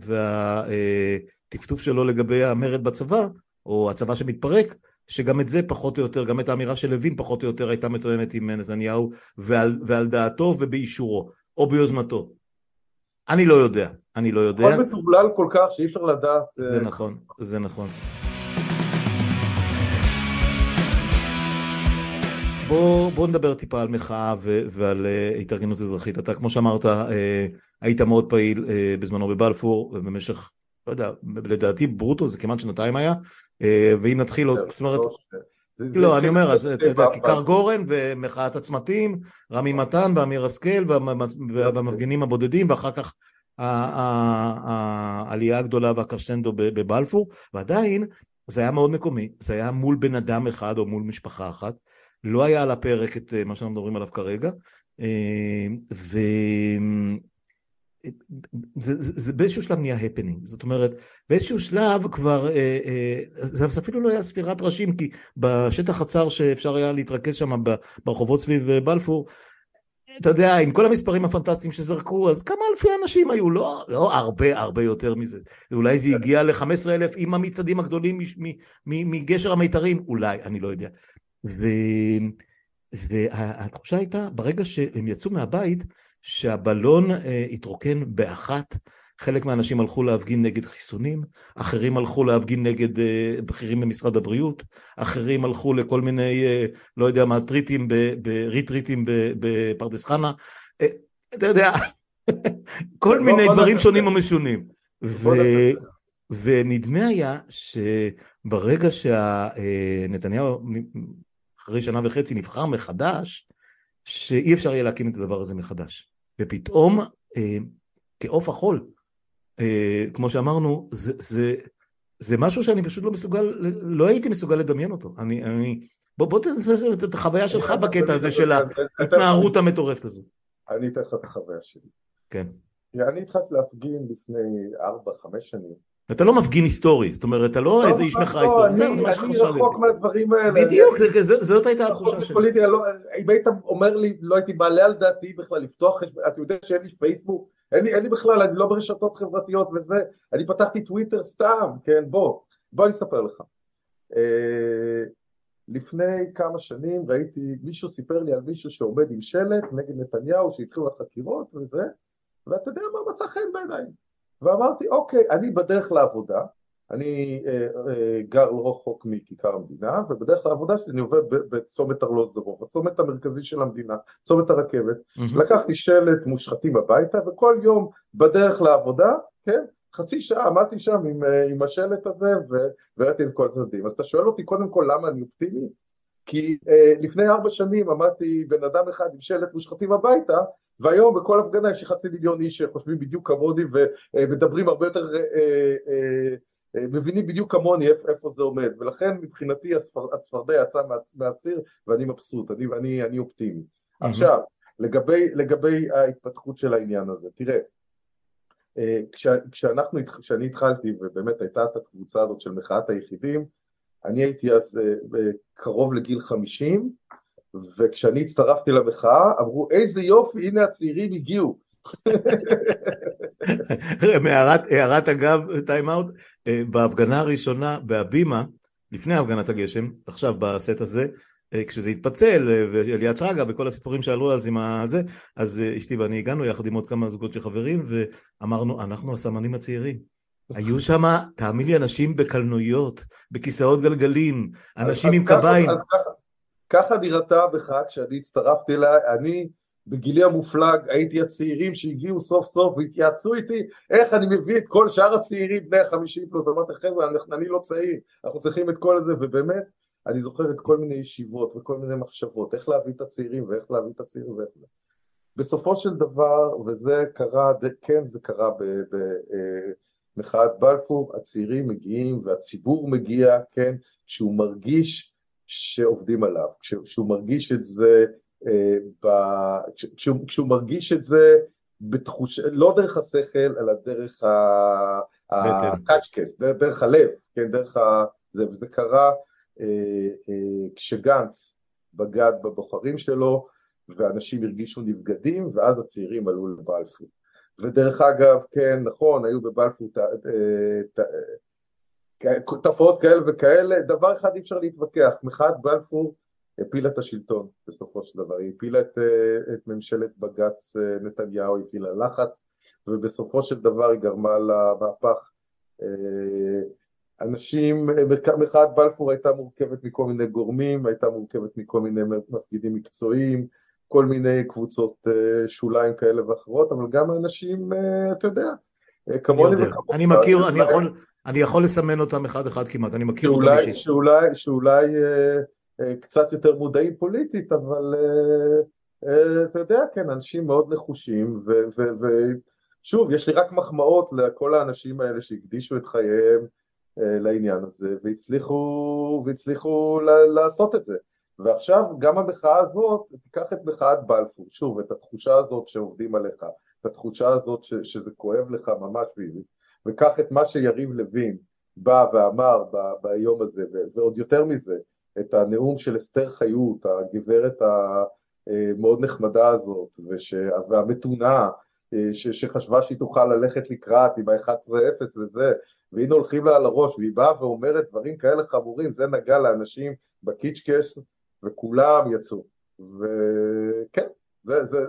והטפטוף וה, אה, שלו לגבי המרד בצבא, או הצבא שמתפרק, שגם את זה פחות או יותר, גם את האמירה של לוין פחות או יותר הייתה מתואמת עם נתניהו ועל, ועל דעתו ובאישורו, או ביוזמתו. אני לא יודע, אני לא יודע. הכל מתובלל כל כך שאי אפשר לדעת. זה נכון, זה נכון. בוא, בוא נדבר טיפה על מחאה ו- ועל uh, התארגנות אזרחית. אתה, כמו שאמרת, uh, היית מאוד פעיל uh, בזמנו בבלפור, ובמשך, לא יודע, לדעתי ברוטו זה כמעט שנתיים היה, uh, ואם נתחיל עוד, זאת אומרת... לא, אני אומר, אז אתה יודע, כיכר גורן ומחאת הצמתים, רמי מתן ואמיר השכל והמפגינים הבודדים, ואחר כך העלייה הגדולה והקרשנדו בבלפור, ועדיין זה היה מאוד מקומי, זה היה מול בן אדם אחד או מול משפחה אחת, לא היה על הפרק את אה, מה שאנחנו מדברים עליו כרגע, אה, ו... זה, זה, זה באיזשהו שלב נהיה הפנינג, זאת אומרת באיזשהו שלב כבר, אה, אה, זה אפילו לא היה ספירת ראשים כי בשטח הצר שאפשר היה להתרכז שם ברחובות סביב בלפור, אתה יודע, עם כל המספרים הפנטסטיים שזרקו, אז כמה אלפי אנשים היו, לא, לא הרבה הרבה יותר מזה, אולי זה הגיע ל-15 אלף עם המצעדים הגדולים מגשר המיתרים, אולי, אני לא יודע. ו... והתחושה הייתה, ברגע שהם יצאו מהבית, שהבלון אה, התרוקן באחת. חלק מהאנשים הלכו להפגין נגד חיסונים, אחרים הלכו להפגין נגד אה, בכירים במשרד הבריאות, אחרים הלכו לכל מיני, אה, לא יודע מה, טריטים, ריטריטים בפרדס חנה. אה, אתה יודע, כל מיני דברים שונים ומשונים. ו... ונדמה היה שברגע שנתניהו אה, אחרי שנה וחצי נבחר מחדש, שאי אפשר יהיה להקים את הדבר הזה מחדש. ופתאום, אה, כעוף החול, אה, כמו שאמרנו, זה, זה, זה משהו שאני פשוט לא מסוגל, לא הייתי מסוגל לדמיין אותו. אני, אני, בוא, בוא תנסה את החוויה שלך בקטע הזה של ההתנערות המטורפת הזו. אני אתן לך את החוויה שלי. כן. אני התחלתי להפגין לפני ארבע, חמש שנים. אתה לא מפגין היסטורי, זאת אומרת, אתה לא איזה איש מחאה היסטורי, זה מה שחשבתי. אני רחוק מהדברים האלה. בדיוק, זאת הייתה התחושה שלי. לא- אם היית אומר לי, לא הייתי מעלה על דעתי בכלל לפתוח, אתה יודע שאין לי פייסבוק, אין לי בכלל, אני לא ברשתות חברתיות וזה, אני פתחתי טוויטר סתם, כן, בוא, בוא אני אספר לך. אה, לפני כמה שנים ראיתי, מישהו סיפר לי על מישהו שעומד עם שלט נגד נתניהו, שהתחילו החקירות וזה, ואתה יודע מה מצא חן בעיניי. ואמרתי אוקיי אני בדרך לעבודה אני אה, אה, גר לא רחוק מכיכר המדינה ובדרך לעבודה שלי אני עובד בצומת ארלוזורוב הצומת המרכזי של המדינה צומת הרכבת. mm-hmm. לקחתי שלט מושחתים הביתה וכל יום בדרך לעבודה כן חצי שעה עמדתי שם עם, אה, עם השלט הזה וראיתי את כל הצדדים. אז אתה שואל אותי קודם כל למה אני אופטימי? כי אה, לפני ארבע שנים עמדתי בן אדם אחד עם שלט מושחתים הביתה והיום בכל הפגנה יש חצי מיליון איש שחושבים בדיוק כמוני ומדברים הרבה יותר אה, אה, מבינים בדיוק כמוני איפה, זה עומד, ולכן מבחינתי הצפרדע יצא מהסיר ואני מבסוט, אני, אני, אני אופטימי. עכשיו, לגבי, לגבי ההתפתחות של העניין הזה, תראה, כש, כשאנחנו, כשאני התחלתי ובאמת הייתה את הקבוצה הזאת של מחאת היחידים, אני הייתי אז קרוב לגיל חמישים וכשאני הצטרפתי למחאה אמרו איזה יופי הנה הצעירים הגיעו הערת אגב טיים אאוט אה, בהפגנה הראשונה בהבימה לפני הפגנת הגשם עכשיו בסט הזה אה, כשזה התפצל אה, ואליעד שרגא וכל הסיפורים שעלו אז עם הזה אז אשתי ואני הגענו יחד עם עוד כמה זוגות של חברים ואמרנו אנחנו הסמנים הצעירים היו שם, תאמין לי, אנשים בקלנועיות, בכיסאות גלגלים, אנשים עם קביים. ככה נראתה בך כשאני הצטרפתי אליה, אני בגילי המופלג הייתי הצעירים שהגיעו סוף סוף והתייעצו איתי איך אני מביא את כל שאר הצעירים בני החמישים פלוס, אמרתי חבר'ה אני לא צעיר, אנחנו צריכים את כל זה. ובאמת אני זוכר את כל מיני ישיבות וכל מיני מחשבות איך להביא את הצעירים ואיך להביא את הצעירים ואיך זה. בסופו של דבר, וזה קרה, כן זה קרה במחאת אה, בלפור, הצעירים מגיעים והציבור מגיע, כן, שהוא מרגיש שעובדים עליו, כשהוא מרגיש את זה, ב... כשהוא, כשהוא מרגיש את זה בתחוש... לא דרך השכל, אלא דרך הקאצ'קס, דרך, דרך הלב, כן, דרך ה... זה, וזה קרה אה, אה, כשגנץ בגד בבוחרים שלו, ואנשים הרגישו נבגדים, ואז הצעירים עלו לבלפור. ודרך אגב, כן, נכון, היו בבלפור ת, ת, תופעות כאלה וכאלה, דבר אחד אי אפשר להתווכח, מחאת בלפור הפילה את השלטון בסופו של דבר, היא הפילה את, את ממשלת בג"ץ נתניהו, היא הפילה לחץ ובסופו של דבר היא גרמה למהפך. אנשים, מחאת בלפור הייתה מורכבת מכל מיני גורמים, הייתה מורכבת מכל מיני מפגידים מקצועיים, כל מיני קבוצות שוליים כאלה ואחרות, אבל גם אנשים, אתה יודע, כמוני וכמוך. אני מכיר, אני יכול... אני יכול לסמן אותם אחד אחד כמעט, אני מכיר שאולי, אותם אישית. שאולי, שאולי אה, אה, קצת יותר מודעים פוליטית, אבל אה, אה, אתה יודע, כן, אנשים מאוד נחושים, ושוב, יש לי רק מחמאות לכל האנשים האלה שהקדישו את חייהם אה, לעניין הזה, והצליחו, והצליחו ל- לעשות את זה. ועכשיו גם המחאה הזאת, תיקח את מחאת בלפור, שוב, את התחושה הזאת שעובדים עליך, את התחושה הזאת ש- שזה כואב לך ממש פיזית. וקח את מה שיריב לוין בא ואמר ב- ביום הזה, ועוד יותר מזה, את הנאום של אסתר חיות, הגברת המאוד נחמדה הזאת, וש... והמתונה, ש... שחשבה שהיא תוכל ללכת לקראת עם ה-11-0 וזה, והנה הולכים לה על הראש, והיא באה ואומרת דברים כאלה חמורים, זה נגע לאנשים בקיצ'קס, וכולם יצאו. וכן, זה, זה,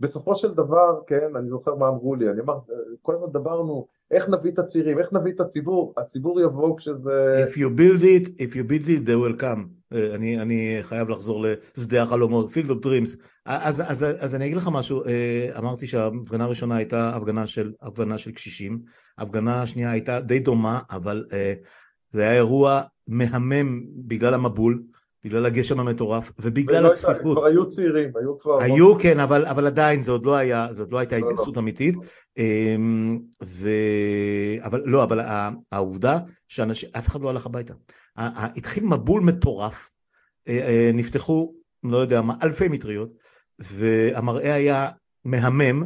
בסופו של דבר, כן, אני זוכר מה אמרו לי, אני אמר, כל הזמן דברנו, איך נביא את הצעירים, איך נביא את הציבור, הציבור יבוא כשזה... If you build it, if you build it, they will come. אה, אני, אני חייב לחזור לשדה החלומות, field of dreams. אז, אז, אז אני אגיד לך משהו, אה, אמרתי שההפגנה הראשונה הייתה הפגנה של, הפגנה של קשישים, ההפגנה השנייה הייתה די דומה, אבל אה, זה היה אירוע מהמם בגלל המבול. בגלל הגשם המטורף ובגלל הצפיפות. כבר היו צעירים, היו כבר... היו כן, אבל, אבל עדיין זה עוד לא היה, זאת לא הייתה לא, לא. התגייסות. אמיתית. אמ, ו... אבל לא, אבל העובדה שאנשים, אף אחד לא הלך הביתה. התחיל מבול מטורף, אה, אה, נפתחו, לא יודע מה, אלפי מטריות, והמראה היה מהמם,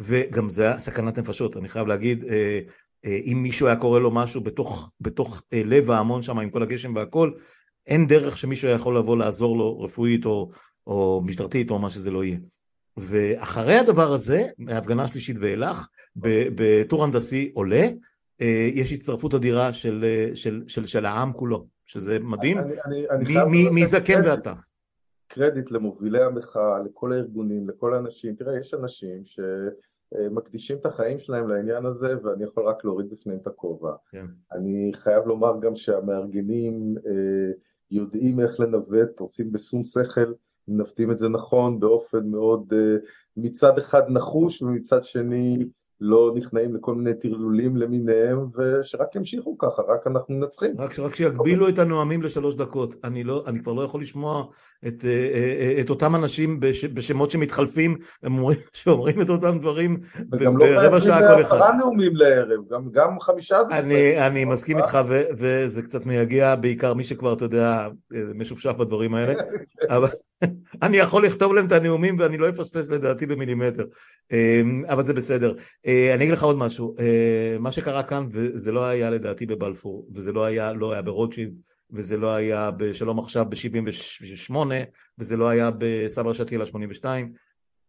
וגם זה היה סכנת נפשות, אני חייב להגיד, אה, אם מישהו היה קורא לו משהו בתוך, בתוך לב ההמון שם עם כל הגשם והכל, אין דרך שמישהו יכול לבוא לעזור לו רפואית או, או משטרתית או מה שזה לא יהיה. ואחרי הדבר הזה, ההפגנה השלישית ואילך, בטור הנדסי עולה, אה, יש הצטרפות אדירה של, של, של, של העם כולו, שזה מדהים, אני, אני, אני מי, זקן ואתה. קרדיט למובילי המחאה, לכל הארגונים, לכל האנשים, תראה יש אנשים שמקדישים את החיים שלהם לעניין הזה ואני יכול רק להוריד בפניהם את הכובע. כן. אני חייב לומר גם שהמארגנים אה, יודעים איך לנווט, עושים בשום שכל, מנווטים את זה נכון באופן מאוד uh, מצד אחד נחוש ומצד שני לא נכנעים לכל מיני טרלולים למיניהם, ושרק ימשיכו ככה, רק אנחנו מנצחים. רק, רק שיגבילו את הנואמים לשלוש דקות. אני, לא, אני כבר לא יכול לשמוע את, אה, אה, את אותם אנשים בש, בשמות שמתחלפים, הם אומרים, שאומרים את אותם דברים וגם לא חייבים עשרה נאומים לערב, גם, גם חמישה זה בסדר. אני מסכים איתך, ו, וזה קצת מייגע בעיקר מי שכבר, אתה יודע, משופשף בדברים האלה, אבל אני יכול לכתוב להם את הנאומים ואני לא אפספס לדעתי במילימטר, אמ, אבל זה בסדר. אה, אני אגיד לך עוד משהו, מה שקרה כאן, וזה לא היה לדעתי בבלפור, וזה לא היה, לא היה ברוטשילד, וזה לא היה בשלום עכשיו ב-78, וזה לא היה בסבא שתילה 82,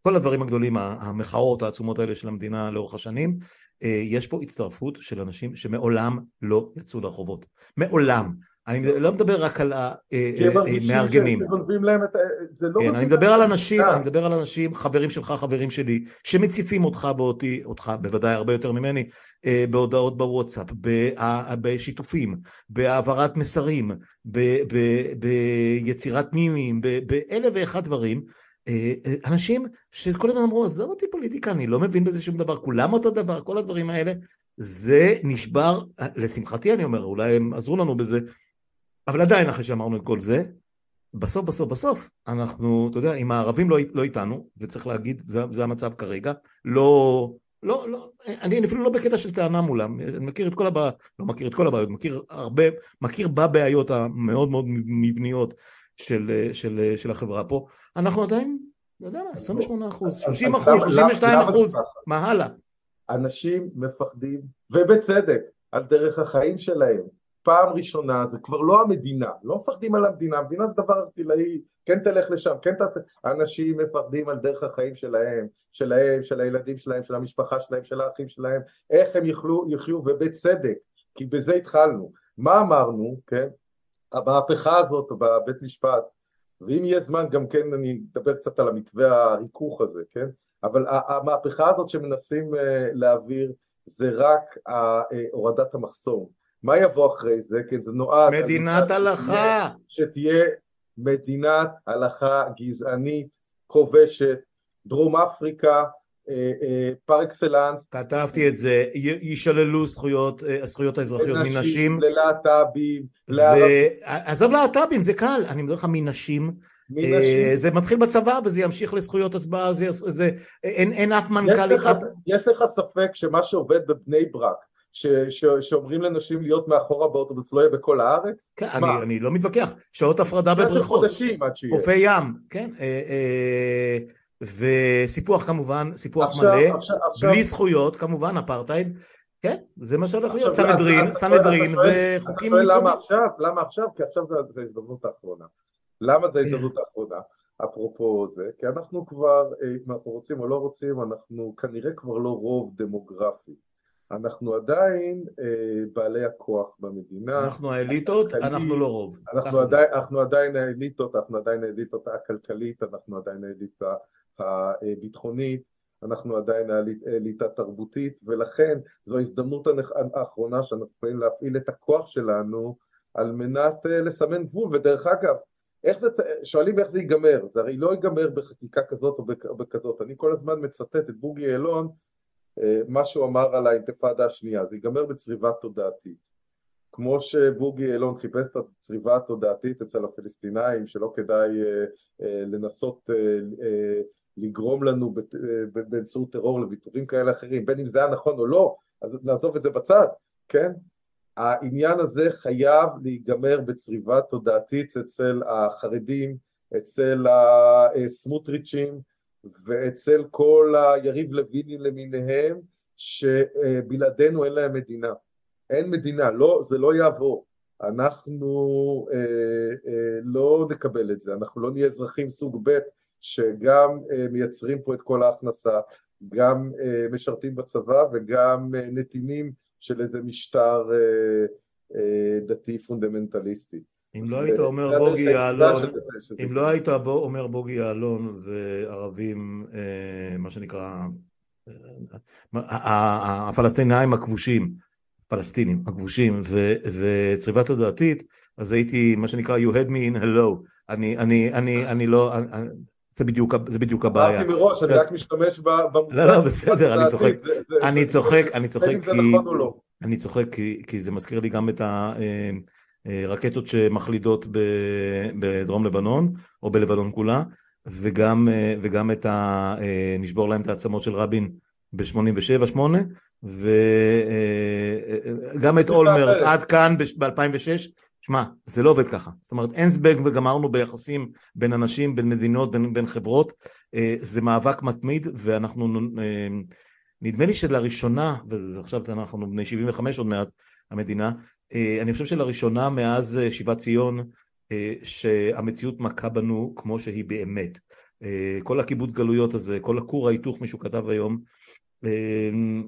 כל הדברים הגדולים, המחאות העצומות האלה של המדינה לאורך השנים, אה, יש פה הצטרפות של אנשים שמעולם לא יצאו לרחובות. מעולם. אני לא מדבר רק על המארגנים. לא כן, אני מדבר על אנשים, אני מדבר על אנשים, חברים שלך, חברים שלי, שמציפים אותך ואותי, אותך בוודאי הרבה יותר ממני, אה, בהודעות בוואטסאפ, בשיתופים, בהעברת מסרים, ביצירת מימים, באלף ואחד דברים. אה, אה, אנשים שכל הזמן אמרו, עזוב אותי פוליטיקה, אני לא מבין בזה שום דבר, כולם אותו דבר, כל הדברים האלה, זה נשבר, לשמחתי אני אומר, אולי הם עזרו לנו בזה, אבל עדיין אחרי שאמרנו את כל זה, בסוף בסוף בסוף אנחנו, אתה יודע, אם הערבים לא, לא איתנו, וצריך להגיד, זה, זה המצב כרגע, לא, לא, לא, אני אפילו לא בקטע של טענה מולם, אני מכיר את כל הבעיות, לא מכיר את כל הבעיות, מכיר הרבה, מכיר בבעיות המאוד מאוד מבניות של, של, של החברה פה, אנחנו עדיין, לא יודע מה, 28 אחוז, 30 אחוז, 32 אחוז, מה הלאה? אנשים מפחדים, ובצדק, על דרך החיים שלהם, פעם ראשונה זה כבר לא המדינה, לא מפחדים על המדינה, המדינה זה דבר ארטילאי, כן תלך לשם, כן תעשה, אנשים מפחדים על דרך החיים שלהם, שלהם, של הילדים שלהם, של המשפחה שלהם, של האחים שלהם, איך הם יחיו, יחיו ובצדק, כי בזה התחלנו. מה אמרנו, כן, המהפכה הזאת בבית משפט, ואם יהיה זמן גם כן אני אדבר קצת על המתווה הריכוך הזה, כן, אבל המהפכה הזאת שמנסים אה, להעביר זה רק אה, הורדת המחסום מה יבוא אחרי זה? כן, זה נועד... מדינת הלכה. שתהיה מדינת הלכה גזענית, כובשת, דרום אפריקה, אה, אה, פר אקסלנס. כתבתי את זה, יישללו זכויות, אה, הזכויות האזרחיות מנשים. ללהט"בים, לערבים. עזוב להט"בים, זה קל, אני מדבר לך מנשים. זה מתחיל בצבא וזה ימשיך לזכויות הצבעה, זה, זה, אין, אין אף מנכ"ל אחד. יש לך ספק שמה שעובד בבני ברק ש, ש, שאומרים לנשים להיות מאחורה באוטובוס לא יהיה בכל הארץ? כן, אני, אני לא מתווכח, שעות הפרדה בבריכות, חופי ים, כן, אה, אה, וסיפוח כמובן, סיפוח עכשיו, מלא, עכשיו, בלי עכשיו... זכויות כמובן, אפרטהייד, כן, זה מה שהולך להיות, סנהדרין, סנהדרין וחוקים... אתה שואל למה עכשיו? למה עכשיו? כי עכשיו זו ההזדמנות האחרונה. למה זו ההזדמנות האחרונה? אפרופו זה, כי אנחנו כבר, אה, אם אנחנו רוצים או לא רוצים, אנחנו כנראה כבר לא רוב דמוגרפי. אנחנו עדיין אה, בעלי הכוח במדינה. אנחנו האליטות, אנחנו לא רוב. אנחנו עדיין, אנחנו עדיין האליטות, אנחנו עדיין האליטות הכלכלית, אנחנו עדיין האליטה הביטחונית, אנחנו עדיין האליטה התרבותית, ולכן זו ההזדמנות האחרונה שאנחנו יכולים להפעיל את הכוח שלנו על מנת אה, לסמן גבול, ודרך אגב, איך זה, שואלים איך זה ייגמר, זה הרי לא ייגמר בחקיקה כזאת או בכזאת, אני כל הזמן מצטט את בוגי יעלון מה שהוא אמר על האינתיפאדה השנייה, זה ייגמר בצריבה תודעתית. כמו שבוגי אילון חיפש את הצריבה התודעתית אצל הפלסטינאים, שלא כדאי אה, אה, לנסות אה, לגרום לנו באמצעות טרור לוויתורים כאלה אחרים, בין אם זה היה נכון או לא, אז נעזוב את זה בצד, כן? העניין הזה חייב להיגמר בצריבה תודעתית אצל החרדים, אצל הסמוטריצ'ים, ואצל כל היריב לוינים למיניהם שבלעדינו אין להם מדינה. אין מדינה, לא, זה לא יעבור. אנחנו אה, אה, לא נקבל את זה, אנחנו לא נהיה אזרחים סוג ב' שגם אה, מייצרים פה את כל ההכנסה, גם אה, משרתים בצבא וגם אה, נתינים של איזה משטר אה, אה, דתי פונדמנטליסטי. אם לא היית אומר בוגי יעלון, אם לא היית אומר בוגי יעלון וערבים, אה, מה שנקרא, אה, הפלסטינאים הכבושים, פלסטינים הכבושים וצריבה תודעתית, אז הייתי, מה שנקרא, you had me in hello. אני, אני, אני, אני לא, זה בדיוק, זה בדיוק הבעיה. אמרתי מראש, אני רק משתמש במושג. לא, לא, בסדר, אני צוחק. אני צוחק, אני צוחק כי... נכון אני צוחק כי זה מזכיר לי גם את הרקטות שמחלידות בדרום לבנון, או בלבנון כולה, וגם, וגם את ה... נשבור להם את העצמות של רבין ב-87-8, וגם את אולמרט עד כאן ב-2006, שמע, זה לא עובד ככה. זאת אומרת, אין זבנג וגמרנו ביחסים בין אנשים, בין מדינות, בין, בין חברות. אה, זה מאבק מתמיד, ואנחנו... אה, נדמה לי שלראשונה, ועכשיו אנחנו בני 75 עוד מעט, המדינה, אה, אני חושב שלראשונה מאז שיבת ציון, שהמציאות מכה בנו כמו שהיא באמת. כל הקיבוץ גלויות הזה, כל הכור ההיתוך, מישהו כתב היום,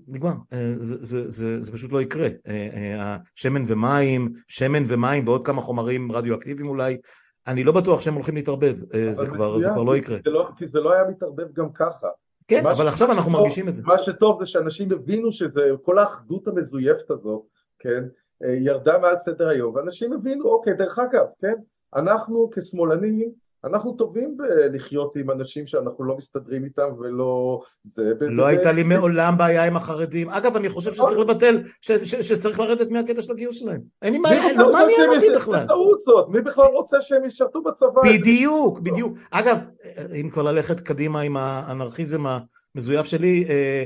נגמר, אה, זה, זה, זה, זה פשוט לא יקרה. אה, אה, שמן ומים, שמן ומים ועוד כמה חומרים רדיואקטיביים אולי, אני לא בטוח שהם הולכים להתערבב, זה כבר, זה כבר לא יקרה. זה לא, כי זה לא היה מתערבב גם ככה. כן, אבל עכשיו אנחנו שטוב, מרגישים את זה. מה שטוב זה שאנשים הבינו שזה, כל האחדות המזויפת הזו, כן, ירדה מעל סדר היום, ואנשים הבינו, אוקיי, דרך אגב, כן, אנחנו כשמאלנים אנחנו טובים בלחיות עם אנשים שאנחנו לא מסתדרים איתם ולא... זה... לא הייתה לי מעולם בעיה עם החרדים. אגב, אני חושב שצריך לבטל, שצריך לרדת מהקטע של הגיוס שלהם. אין לי בעיה, לא מעניין אותי בכלל. זה טעות זאת, מי בכלל רוצה שהם ישרתו בצבא? בדיוק, בדיוק. אגב, אם כבר ללכת קדימה עם האנרכיזם המזויף שלי, אה, אה,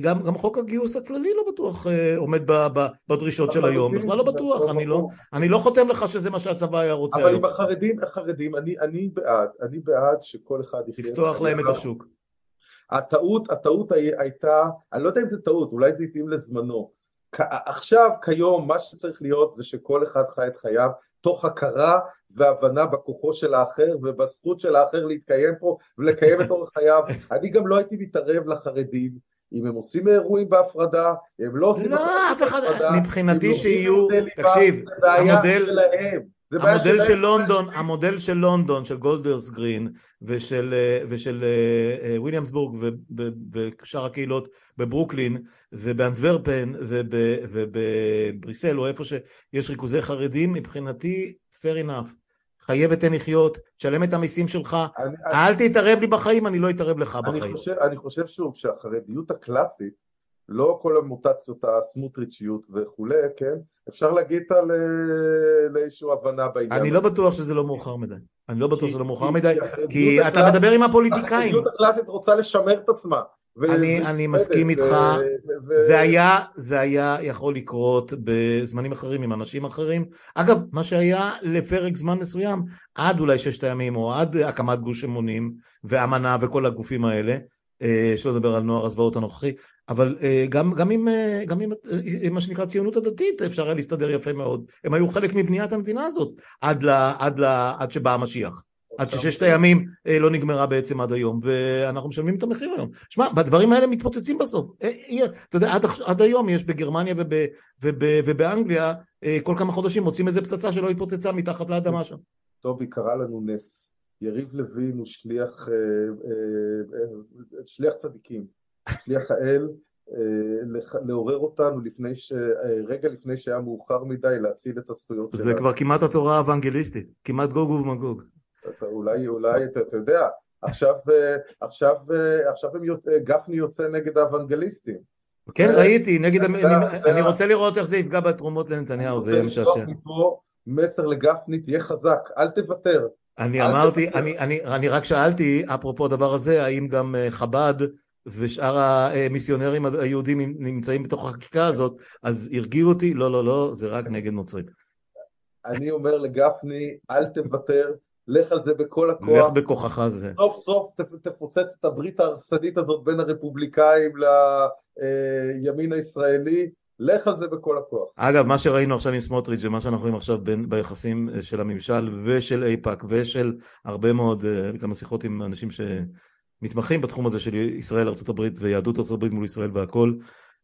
גם, גם חוק הגיוס הכללי לא בטוח אה, עומד ב, ב, בדרישות של היום, בכלל לא בטוח, אני לא, אני לא חותם לך שזה מה שהצבא היה רוצה אבל עם החרדים, החרדים, אני, אני בעד, אני בעד שכל אחד יחיה... לפתוח להם את השוק. הטעות, הטעות הייתה, אני לא יודע אם זה טעות, אולי זה התאים לזמנו. עכשיו, כיום, מה שצריך להיות זה שכל אחד חי את חייו תוך הכרה והבנה בכוחו של האחר ובזכות של האחר להתקיים פה ולקיים את אורח חייו. אני גם לא הייתי מתערב לחרדים אם הם עושים אירועים בהפרדה, הם לא עושים... לא, אף אחד, מבחינתי שיהיו, תקשיב, המודל... המודל של לונדון, המודל של לונדון, של גולדרס גרין ושל, ושל אה, אה, וויליאמסבורג ושאר הקהילות בברוקלין ובאנטוורפן ובבריסל או איפה שיש ריכוזי חרדים, מבחינתי fair enough. חיה ותן לחיות, תשלם את המיסים שלך, אני, אל אני, תתערב לי בחיים, אני לא אתערב לך אני בחיים. חושב, אני חושב שוב שהחרדיות הקלאסית, לא כל המוטציות הסמוטריצ'יות וכולי, כן? אפשר להגיד על לאיזושהי הבנה בעניין. אני לא בטוח שזה לא מאוחר מדי. אני לא בטוח שזה לא מאוחר מדי, כי אתה מדבר עם הפוליטיקאים. החרדיות הקלאסית רוצה לשמר את עצמה. אני, אני מסכים איתך, ו... זה, היה, זה היה יכול לקרות בזמנים אחרים עם אנשים אחרים. אגב, מה שהיה לפרק זמן מסוים, עד אולי ששת הימים או עד הקמת גוש אמונים ואמנה וכל הגופים האלה, אה, שלא לדבר על נוער הזוועות הנוכחי, אבל אה, גם, גם, עם, אה, גם עם מה שנקרא ציונות הדתית אפשר היה להסתדר יפה מאוד. הם היו חלק מבניית המדינה הזאת עד, ל, עד, ל, עד שבא המשיח. עד שששת הימים אה, לא נגמרה בעצם עד היום, ואנחנו משלמים את המחיר היום. שמע, בדברים האלה מתפוצצים בסוף. אה, אתה יודע, עד, עד היום יש בגרמניה וב, וב, ובאנגליה, אה, כל כמה חודשים מוצאים איזה פצצה שלא התפוצצה מתחת לאדמה שם. טובי, קרה לנו נס. יריב לוין הוא שליח, שליח צדיקים, שליח האל, לעורר אותנו לפני ש... רגע לפני שהיה מאוחר מדי להציל את הזכויות שלנו. זה כבר כמעט התורה האוונגליסטית, כמעט גוג ומגוג. אולי, אולי, אתה, אתה יודע, עכשיו, אה, עכשיו, אה, עכשיו הם, אה, גפני יוצא נגד האוונגליסטים. כן, זה, ראיתי, נגד, אני, זה, אני רוצה לראות איך זה יפגע בתרומות לנתניהו, זה יהיה משעשע. אני רוצה מפה מסר לגפני, תהיה חזק, אל תוותר. אני אל אמרתי, תוותר. אני, אני, אני רק שאלתי, אפרופו הדבר הזה, האם גם חב"ד ושאר המיסיונרים היהודים נמצאים בתוך החקיקה הזאת, אז הרגיעו אותי, לא, לא, לא, זה רק נגד נוצרים. אני אומר לגפני, אל תוותר, לך על זה בכל הכוח. לך בכוחך זה. סוף סוף תפוצץ את הברית ההרסנית הזאת בין הרפובליקאים לימין הישראלי. לך על זה בכל הכוח. אגב, מה שראינו עכשיו עם סמוטריץ' ומה שאנחנו רואים עכשיו בין, ביחסים של הממשל ושל איפא"ק ושל הרבה מאוד, אה, כמה שיחות עם אנשים שמתמחים בתחום הזה של ישראל, ארה"ב ויהדות ארה"ב מול ישראל והכל,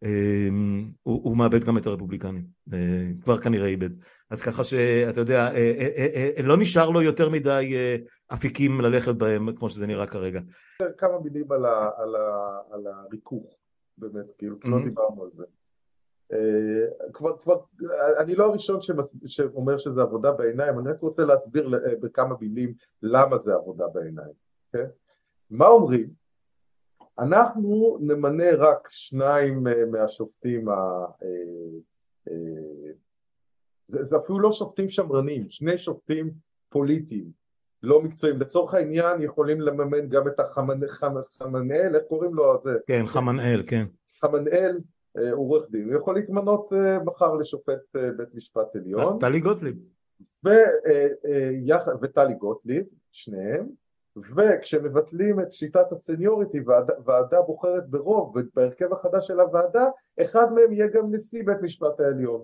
אמ, הוא, הוא מאבד גם את הרפובליקנים, אה, כבר כנראה איבד. אז ככה שאתה יודע, אה, אה, לא נשאר לו יותר מדי אפיקים ללכת בהם כמו שזה נראה כרגע. כמה מילים על, ה, על, ה, על הריכוך, באמת, כאילו, mm-hmm. לא דיברנו על זה. כבר, כבר, אני לא הראשון שמס, שאומר שזה עבודה בעיניים, אני רק רוצה להסביר בכמה מילים למה זה עבודה בעיניים, כן? מה אומרים? אנחנו נמנה רק שניים מהשופטים, ה... זה, זה אפילו לא שופטים שמרנים, שני שופטים פוליטיים, לא מקצועיים. לצורך העניין יכולים לממן גם את החמנאל, איך קוראים לו? זה? כן, חמנאל, כן. חמנאל אה, עורך דין, הוא יכול להתמנות אה, מחר לשופט אה, בית משפט עליון. טלי גוטליב. וטלי גוטליב, שניהם, וכשמבטלים את שיטת הסניוריטי ועדה בוחרת ברוב בהרכב החדש של הוועדה, אחד מהם יהיה גם נשיא בית משפט העליון.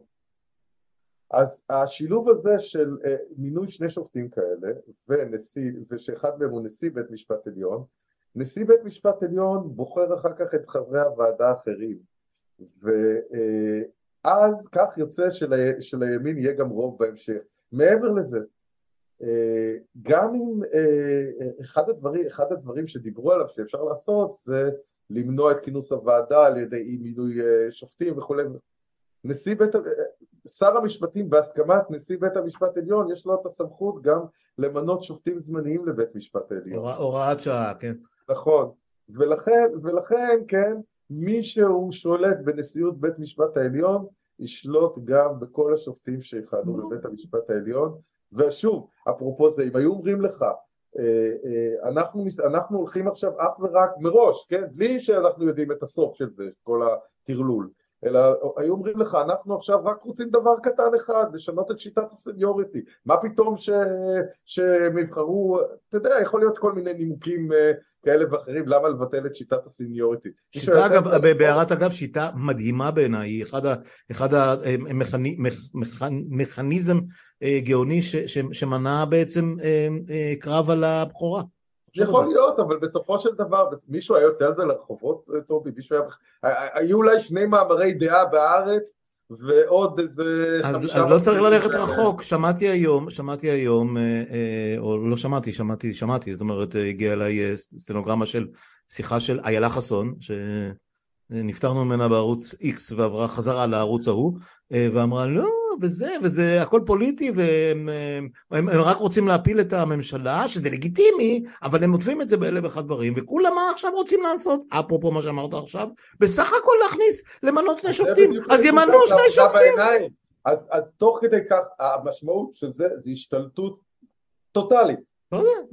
אז השילוב הזה של מינוי שני שופטים כאלה ונשיא, ושאחד מהם הוא נשיא בית משפט עליון, נשיא בית משפט עליון בוחר אחר כך את חברי הוועדה האחרים ואז כך יוצא שלימין יהיה גם רוב בהמשך. מעבר לזה, גם אם אחד הדברים, אחד הדברים שדיברו עליו שאפשר לעשות זה למנוע את כינוס הוועדה על ידי מינוי שופטים וכולי נשיא בית, שר המשפטים בהסכמת נשיא בית המשפט העליון יש לו את הסמכות גם למנות שופטים זמניים לבית משפט העליון. הוראת שעה, כן. נכון, ולכן, ולכן כן, מי שהוא שולט בנשיאות בית משפט העליון ישלוט גם בכל השופטים שיכהנו בבית המשפט העליון ושוב, אפרופו זה, אם היו אומרים לך אה, אה, אנחנו, אנחנו הולכים עכשיו אך ורק מראש, כן? בלי שאנחנו יודעים את הסוף של זה, כל הטרלול אלא היו אומרים לך אנחנו עכשיו רק רוצים דבר קטן אחד לשנות את שיטת הסניוריטי. מה פתאום ש... שהם יבחרו אתה יודע יכול להיות כל מיני נימוקים אה, כאלה ואחרים למה לבטל את שיטת הסניוריטי? שיטה אגב בהערת אגב שיטה מדהימה בעיניי היא אחד, ה... אחד המכניזם אה, גאוני ש... ש... שמנע בעצם אה, קרב על הבכורה יכול להיות, אבל בסופו של דבר, מישהו היה יוצא על זה לרחובות, אה, טובי? מישהו היה... היו אולי שני מאמרי דעה בארץ, ועוד איזה... אז, אז לא צריך ללכת רחוק, שמעתי היום, שמעתי היום, אה, אה, או לא שמעתי, שמעתי, שמעתי, זאת אומרת, הגיעה אליי סטנוגרמה של שיחה של איילה חסון, שנפטרנו ממנה בערוץ X ועברה חזרה לערוץ ההוא, ואמרה לא, וזה, וזה הכל פוליטי, והם הם, הם רק רוצים להפיל את הממשלה, שזה לגיטימי, אבל הם עוטפים את זה באלף ואחד דברים, וכולם מה עכשיו רוצים לעשות? אפרופו מה שאמרת עכשיו, בסך הכל להכניס, למנות שני שופטים, אז ימנו שני שופטים. אז, אז תוך כדי כך, המשמעות של זה, זה השתלטות טוטאלית.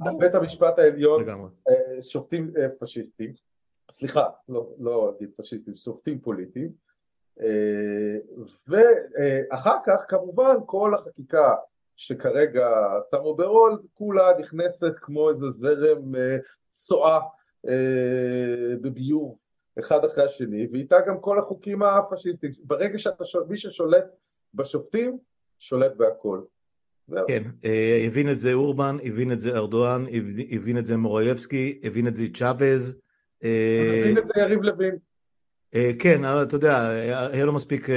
על בית המשפט העליון, אה, שופטים אה, פשיסטים, סליחה, לא, לא אגיד פשיסטים, שופטים פוליטיים, ואחר כך כמובן כל החקיקה שכרגע שמו ברול כולה נכנסת כמו איזה זרם אה, צואה אה, בביוב אחד אחרי השני ואיתה גם כל החוקים הפשיסטיים ברגע שאתה מי ששולט בשופטים שולט בהכל כן, הבין את זה אורבן, הבין את זה ארדואן, הבין את זה מורייבסקי, הבין את זה צ'אבז. הבין את זה יריב לוין. אה, כן, אבל אתה יודע, היה לו מספיק אה,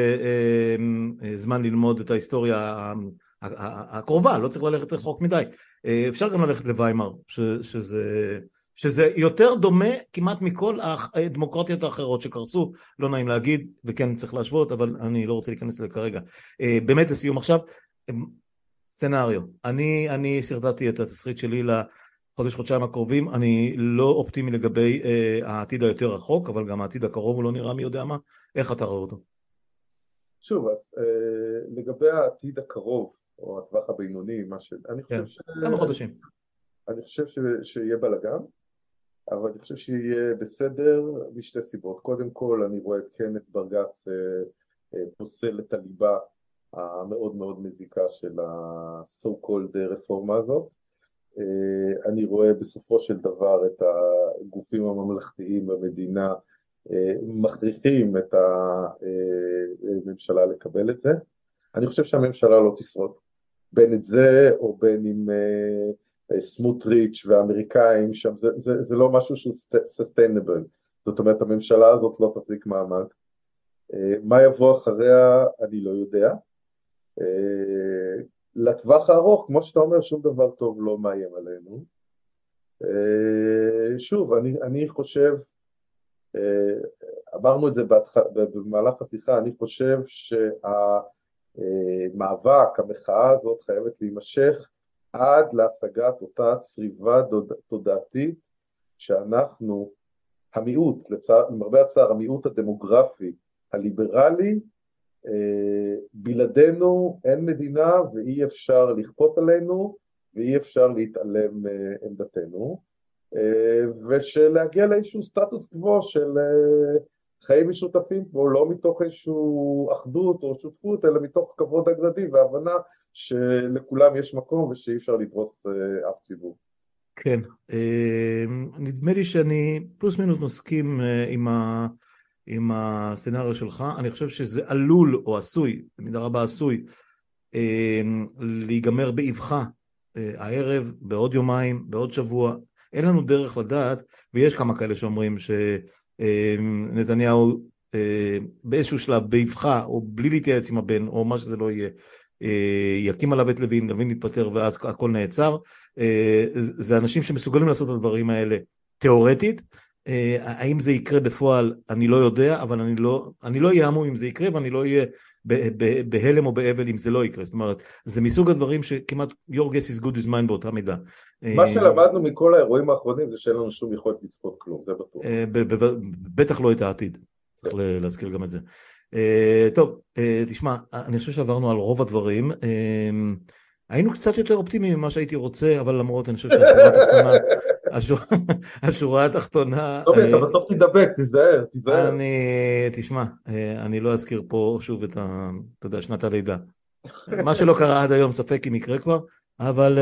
אה, זמן ללמוד את ההיסטוריה הקרובה, לא צריך ללכת רחוק מדי. אפשר גם ללכת לוויימר, שזה, שזה יותר דומה כמעט מכל הדמוקרטיות האחרות שקרסו, לא נעים להגיד, וכן צריך להשוות, אבל אני לא רוצה להיכנס לזה כרגע. באמת לסיום עכשיו, סצנריו, אני, אני שרטטתי את התסריט שלי חודש חודשיים הקרובים. אני לא אופטימי לגבי אה, העתיד היותר רחוק אבל גם העתיד הקרוב הוא לא נראה מי יודע מה. איך אתה רואה אותו? שוב אז אה, לגבי העתיד הקרוב או הטווח הבינוני מה ש... אני חושב כן, ש... כמה חודשים? אני חושב ש... שיהיה בלאגן אבל אני חושב שיהיה בסדר משתי סיבות. קודם כל אני רואה כן את ברגץ אה, אה, פוסל את הליבה המאוד מאוד מזיקה של ה-so called רפורמה הזאת. אה, אני רואה בסופו של דבר את הגופים הממלכתיים במדינה אה, מכריחים את הממשלה אה, לקבל את זה. אני חושב שהממשלה לא תשרוד, בין את זה או בין עם סמוטריץ' והאמריקאים שם, זה, זה, זה לא משהו שהוא סוסטיינבל, זאת אומרת הממשלה הזאת לא תחזיק מעמד. מה יבוא אחריה אני לא יודע. לטווח הארוך, כמו שאתה אומר, שום דבר טוב לא מאיים עלינו. אה, שוב, אני, אני חושב, אה, אמרנו את זה בהתח... במהלך השיחה, אני חושב שהמאבק, המחאה הזאת חייבת להימשך עד להשגת אותה צריבה תודעתית שאנחנו, המיעוט, למרבה הצער, המיעוט הדמוגרפי הליברלי, אה, בלעדינו אין מדינה ואי אפשר לכפות עלינו ואי אפשר להתעלם מעמדתנו, אה, ושלהגיע לאיזשהו סטטוס קוו של חיים משותפים פה, לא מתוך איזושהי אחדות או שותפות, אלא מתוך כבוד הדדי והבנה שלכולם יש מקום ושאי אפשר לדרוס אה, אף ציבור. כן, אה, נדמה לי שאני פלוס מינוס מסכים אה, עם, ה, עם הסצנריו שלך, אני חושב שזה עלול או עשוי, במידה רבה עשוי, להיגמר באבחה הערב, בעוד יומיים, בעוד שבוע, אין לנו דרך לדעת, ויש כמה כאלה שאומרים שנתניהו באיזשהו שלב, באבחה, או בלי להתייעץ עם הבן, או מה שזה לא יהיה, אה, יקים עליו את לוין, לוין יתפטר ואז הכל נעצר. אה, זה אנשים שמסוגלים לעשות את הדברים האלה תיאורטית. אה, האם זה יקרה בפועל, אני לא יודע, אבל אני לא, אני לא אהיה המום אם זה יקרה ואני לא אהיה בהלם או באבל אם זה לא יקרה. זאת אומרת, זה מסוג הדברים שכמעט your guess is good as mine באותה מידה. מה שלמדנו מכל האירועים האחרונים זה שאין לנו שום יכולת לצפות כלום, זה בטוח. בטח לא את העתיד, צריך להזכיר גם את זה. טוב, תשמע, אני חושב שעברנו על רוב הדברים. היינו קצת יותר אופטימיים ממה שהייתי רוצה, אבל למרות, אני חושב שהשורה התחתונה, השורה, השורה התחתונה... טוב, אתה בסוף תדבק, תיזהר, תיזהר. אני, תשמע, אני לא אזכיר פה שוב את ה... אתה יודע, שנת הלידה. מה שלא קרה עד היום, ספק אם יקרה כבר, אבל...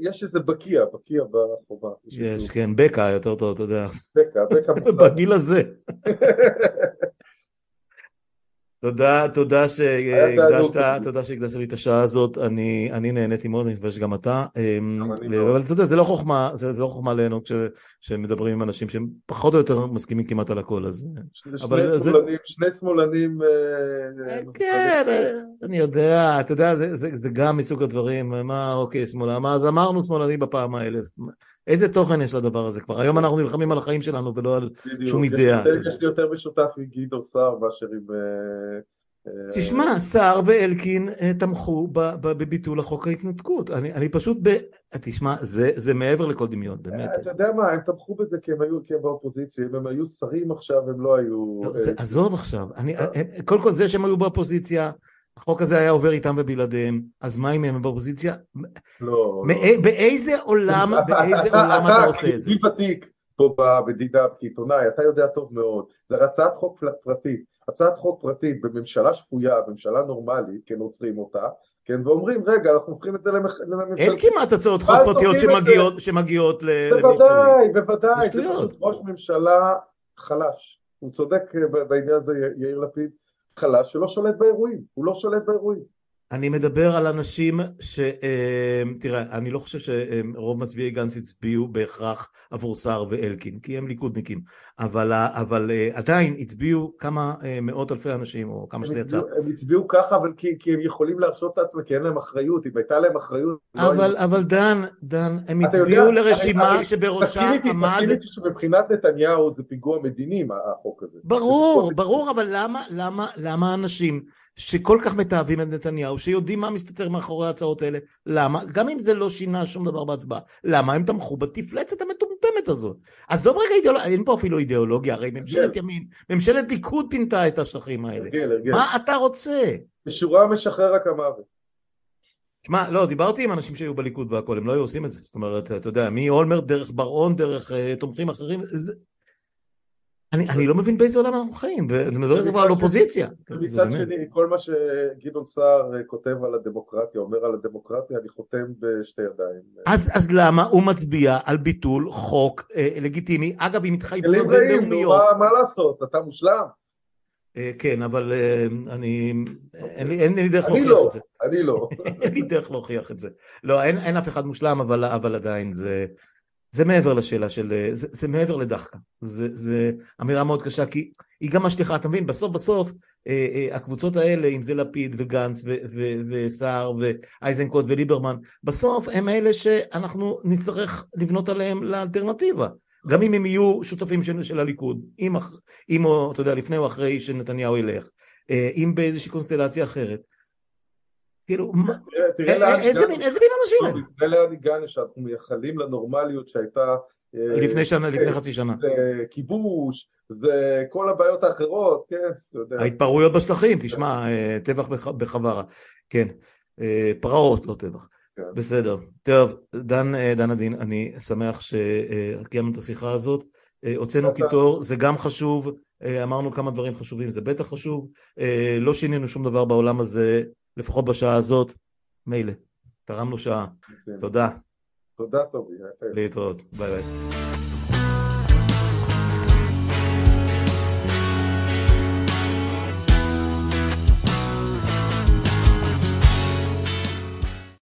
יש איזה בקיע, בקיע בחובה. יש, כן, בקע יותר טוב, אתה יודע. בקע, בקע. בגיל הזה. תודה, תודה שהקדשת, תודה שהקדשת לי את השעה הזאת, אני, אני נהניתי מאוד, אני מקווה שגם אתה, אמ, אבל אתה יודע, זה לא חוכמה, זה, זה לא חוכמה עלינו כשמדברים עם אנשים שהם פחות או יותר מסכימים כמעט על הכל, אז... שני שמאלנים, שני שמאלנים... אה, כן, אני יודע, אתה יודע, זה, זה, זה גם מסוג הדברים, מה, אוקיי, שמאלן, מה, אז אמרנו שמאלנים בפעם האלף. איזה תוכן יש לדבר הזה כבר? היום אנחנו נלחמים על החיים שלנו ולא על שום אידאה. יש לי יותר משותף עם גדעון סער מאשר עם... אה, אה, תשמע, סער ואלקין אה, תמכו בביטול החוק ההתנתקות. אני, אני פשוט, ב... תשמע, זה, זה מעבר לכל דמיון, באמת. אתה יודע מה, הם תמכו בזה כי הם היו, כי הם באופוזיציה, אם הם היו שרים עכשיו, הם לא היו... לא, זה, עזוב עכשיו, אני, קודם כל זה שהם היו באופוזיציה, החוק הזה היה עובר איתם ובלעדיהם, אז מה אם הם באופוזיציה? לא. באיזה עולם, באיזה עולם אתה עושה את זה? אתה ותיק פה במדינה כעיתונאי, אתה יודע טוב מאוד, זה הצעת חוק פרטית, הצעת חוק פרטית בממשלה שפויה, בממשלה נורמלית, כן עוצרים אותה, כן, ואומרים, רגע, אנחנו הופכים את זה לממשלה... אין כמעט הצעות חוק פרטיות שמגיעות למיצוי. בוודאי, בוודאי, זה פשוט ראש ממשלה חלש. הוא צודק בעניין הזה, יאיר לפיד, חלש שלא שולט באירועים, הוא לא שולט באירועים. אני מדבר על אנשים ש... אה, תראה, אני לא חושב שרוב מצביעי גנץ הצביעו בהכרח עבור סער ואלקין, כי הם ליכודניקים, אבל, אבל אה, עדיין הצביעו כמה אה, מאות אלפי אנשים, או כמה שזה יצא. הם הצביעו ככה, אבל כי, כי הם יכולים להרשות את עצמם, כי אין להם אחריות, אם הייתה להם אחריות... לא אבל, לא אבל דן, דן, הם הצביעו יודע, לרשימה אני, שבראשה עמד... תסכים איתי שמבחינת נתניהו זה פיגוע מדיני, החוק הזה. ברור, ברור, אבל למה, למה, למה אנשים... שכל כך מתעבים את נתניהו, שיודעים מה מסתתר מאחורי ההצעות האלה, למה? גם אם זה לא שינה שום דבר בהצבעה, למה הם תמכו בתפלצת המטומטמת הזאת? עזוב רגע אידיאולוגיה, אין פה אפילו אידיאולוגיה, הרי ממשלת ימין, ממשלת ליכוד פינתה את השטחים האלה. הרגל, הרגל. מה אתה רוצה? בשורה משחרר רק המוות. שמע, לא, דיברתי עם אנשים שהיו בליכוד והכול, הם לא היו עושים את זה. זאת אומרת, אתה יודע, מאולמרט דרך בר-און, דרך uh, תומכים אחרים, זה, אני, אני לא מבין באיזה עולם אנחנו חיים, ואני מדבר כבר על אופוזיציה. מצד שני, כל מה שגדעון סער אה, כותב על הדמוקרטיה, אומר על הדמוקרטיה, אני חותם בשתי ידיים. אז, אז למה הוא מצביע על ביטול חוק אה, לגיטימי, אגב עם התחייבויות בינלאומיות? מה, מה לעשות, אתה מושלם? אה, כן, אבל אה, אני, אין לי, אין לי דרך להוכיח לא, את זה. אני לא, אני לא. אין לי דרך להוכיח את זה. לא, אין, אין אף אחד מושלם, אבל, אבל עדיין זה... זה מעבר לשאלה של, זה, זה מעבר לדחקה, זה, אמירה מאוד קשה כי היא גם משליכה, אתה מבין, בסוף בסוף אה, אה, הקבוצות האלה, אם זה לפיד וגנץ וסער ואייזנקוט וליברמן, בסוף הם אלה שאנחנו נצטרך לבנות עליהם לאלטרנטיבה, גם אם הם יהיו שותפים של, של הליכוד, אם, אם אתה יודע, לפני או אחרי שנתניהו ילך, אה, אם באיזושהי קונסטלציה אחרת, כאילו, איזה מין אנשים הם? תראה לאן הגענו, שאנחנו מייחלים לנורמליות שהייתה לפני שנה, לפני חצי שנה. זה כיבוש, זה כל הבעיות האחרות, כן, אתה יודע. ההתפרעויות בשטחים, תשמע, טבח בחווארה, כן, פרעות, לא טבח. כן. בסדר. טוב, דן, דן עדין, אני שמח שקיימנו את השיחה הזאת. הוצאנו קיטור, זה גם חשוב, אמרנו כמה דברים חשובים, זה בטח חשוב. לא שינינו שום דבר בעולם הזה, לפחות בשעה הזאת. מילא, תרמנו שעה. תודה. תודה טובי. להתראות, ביי ביי.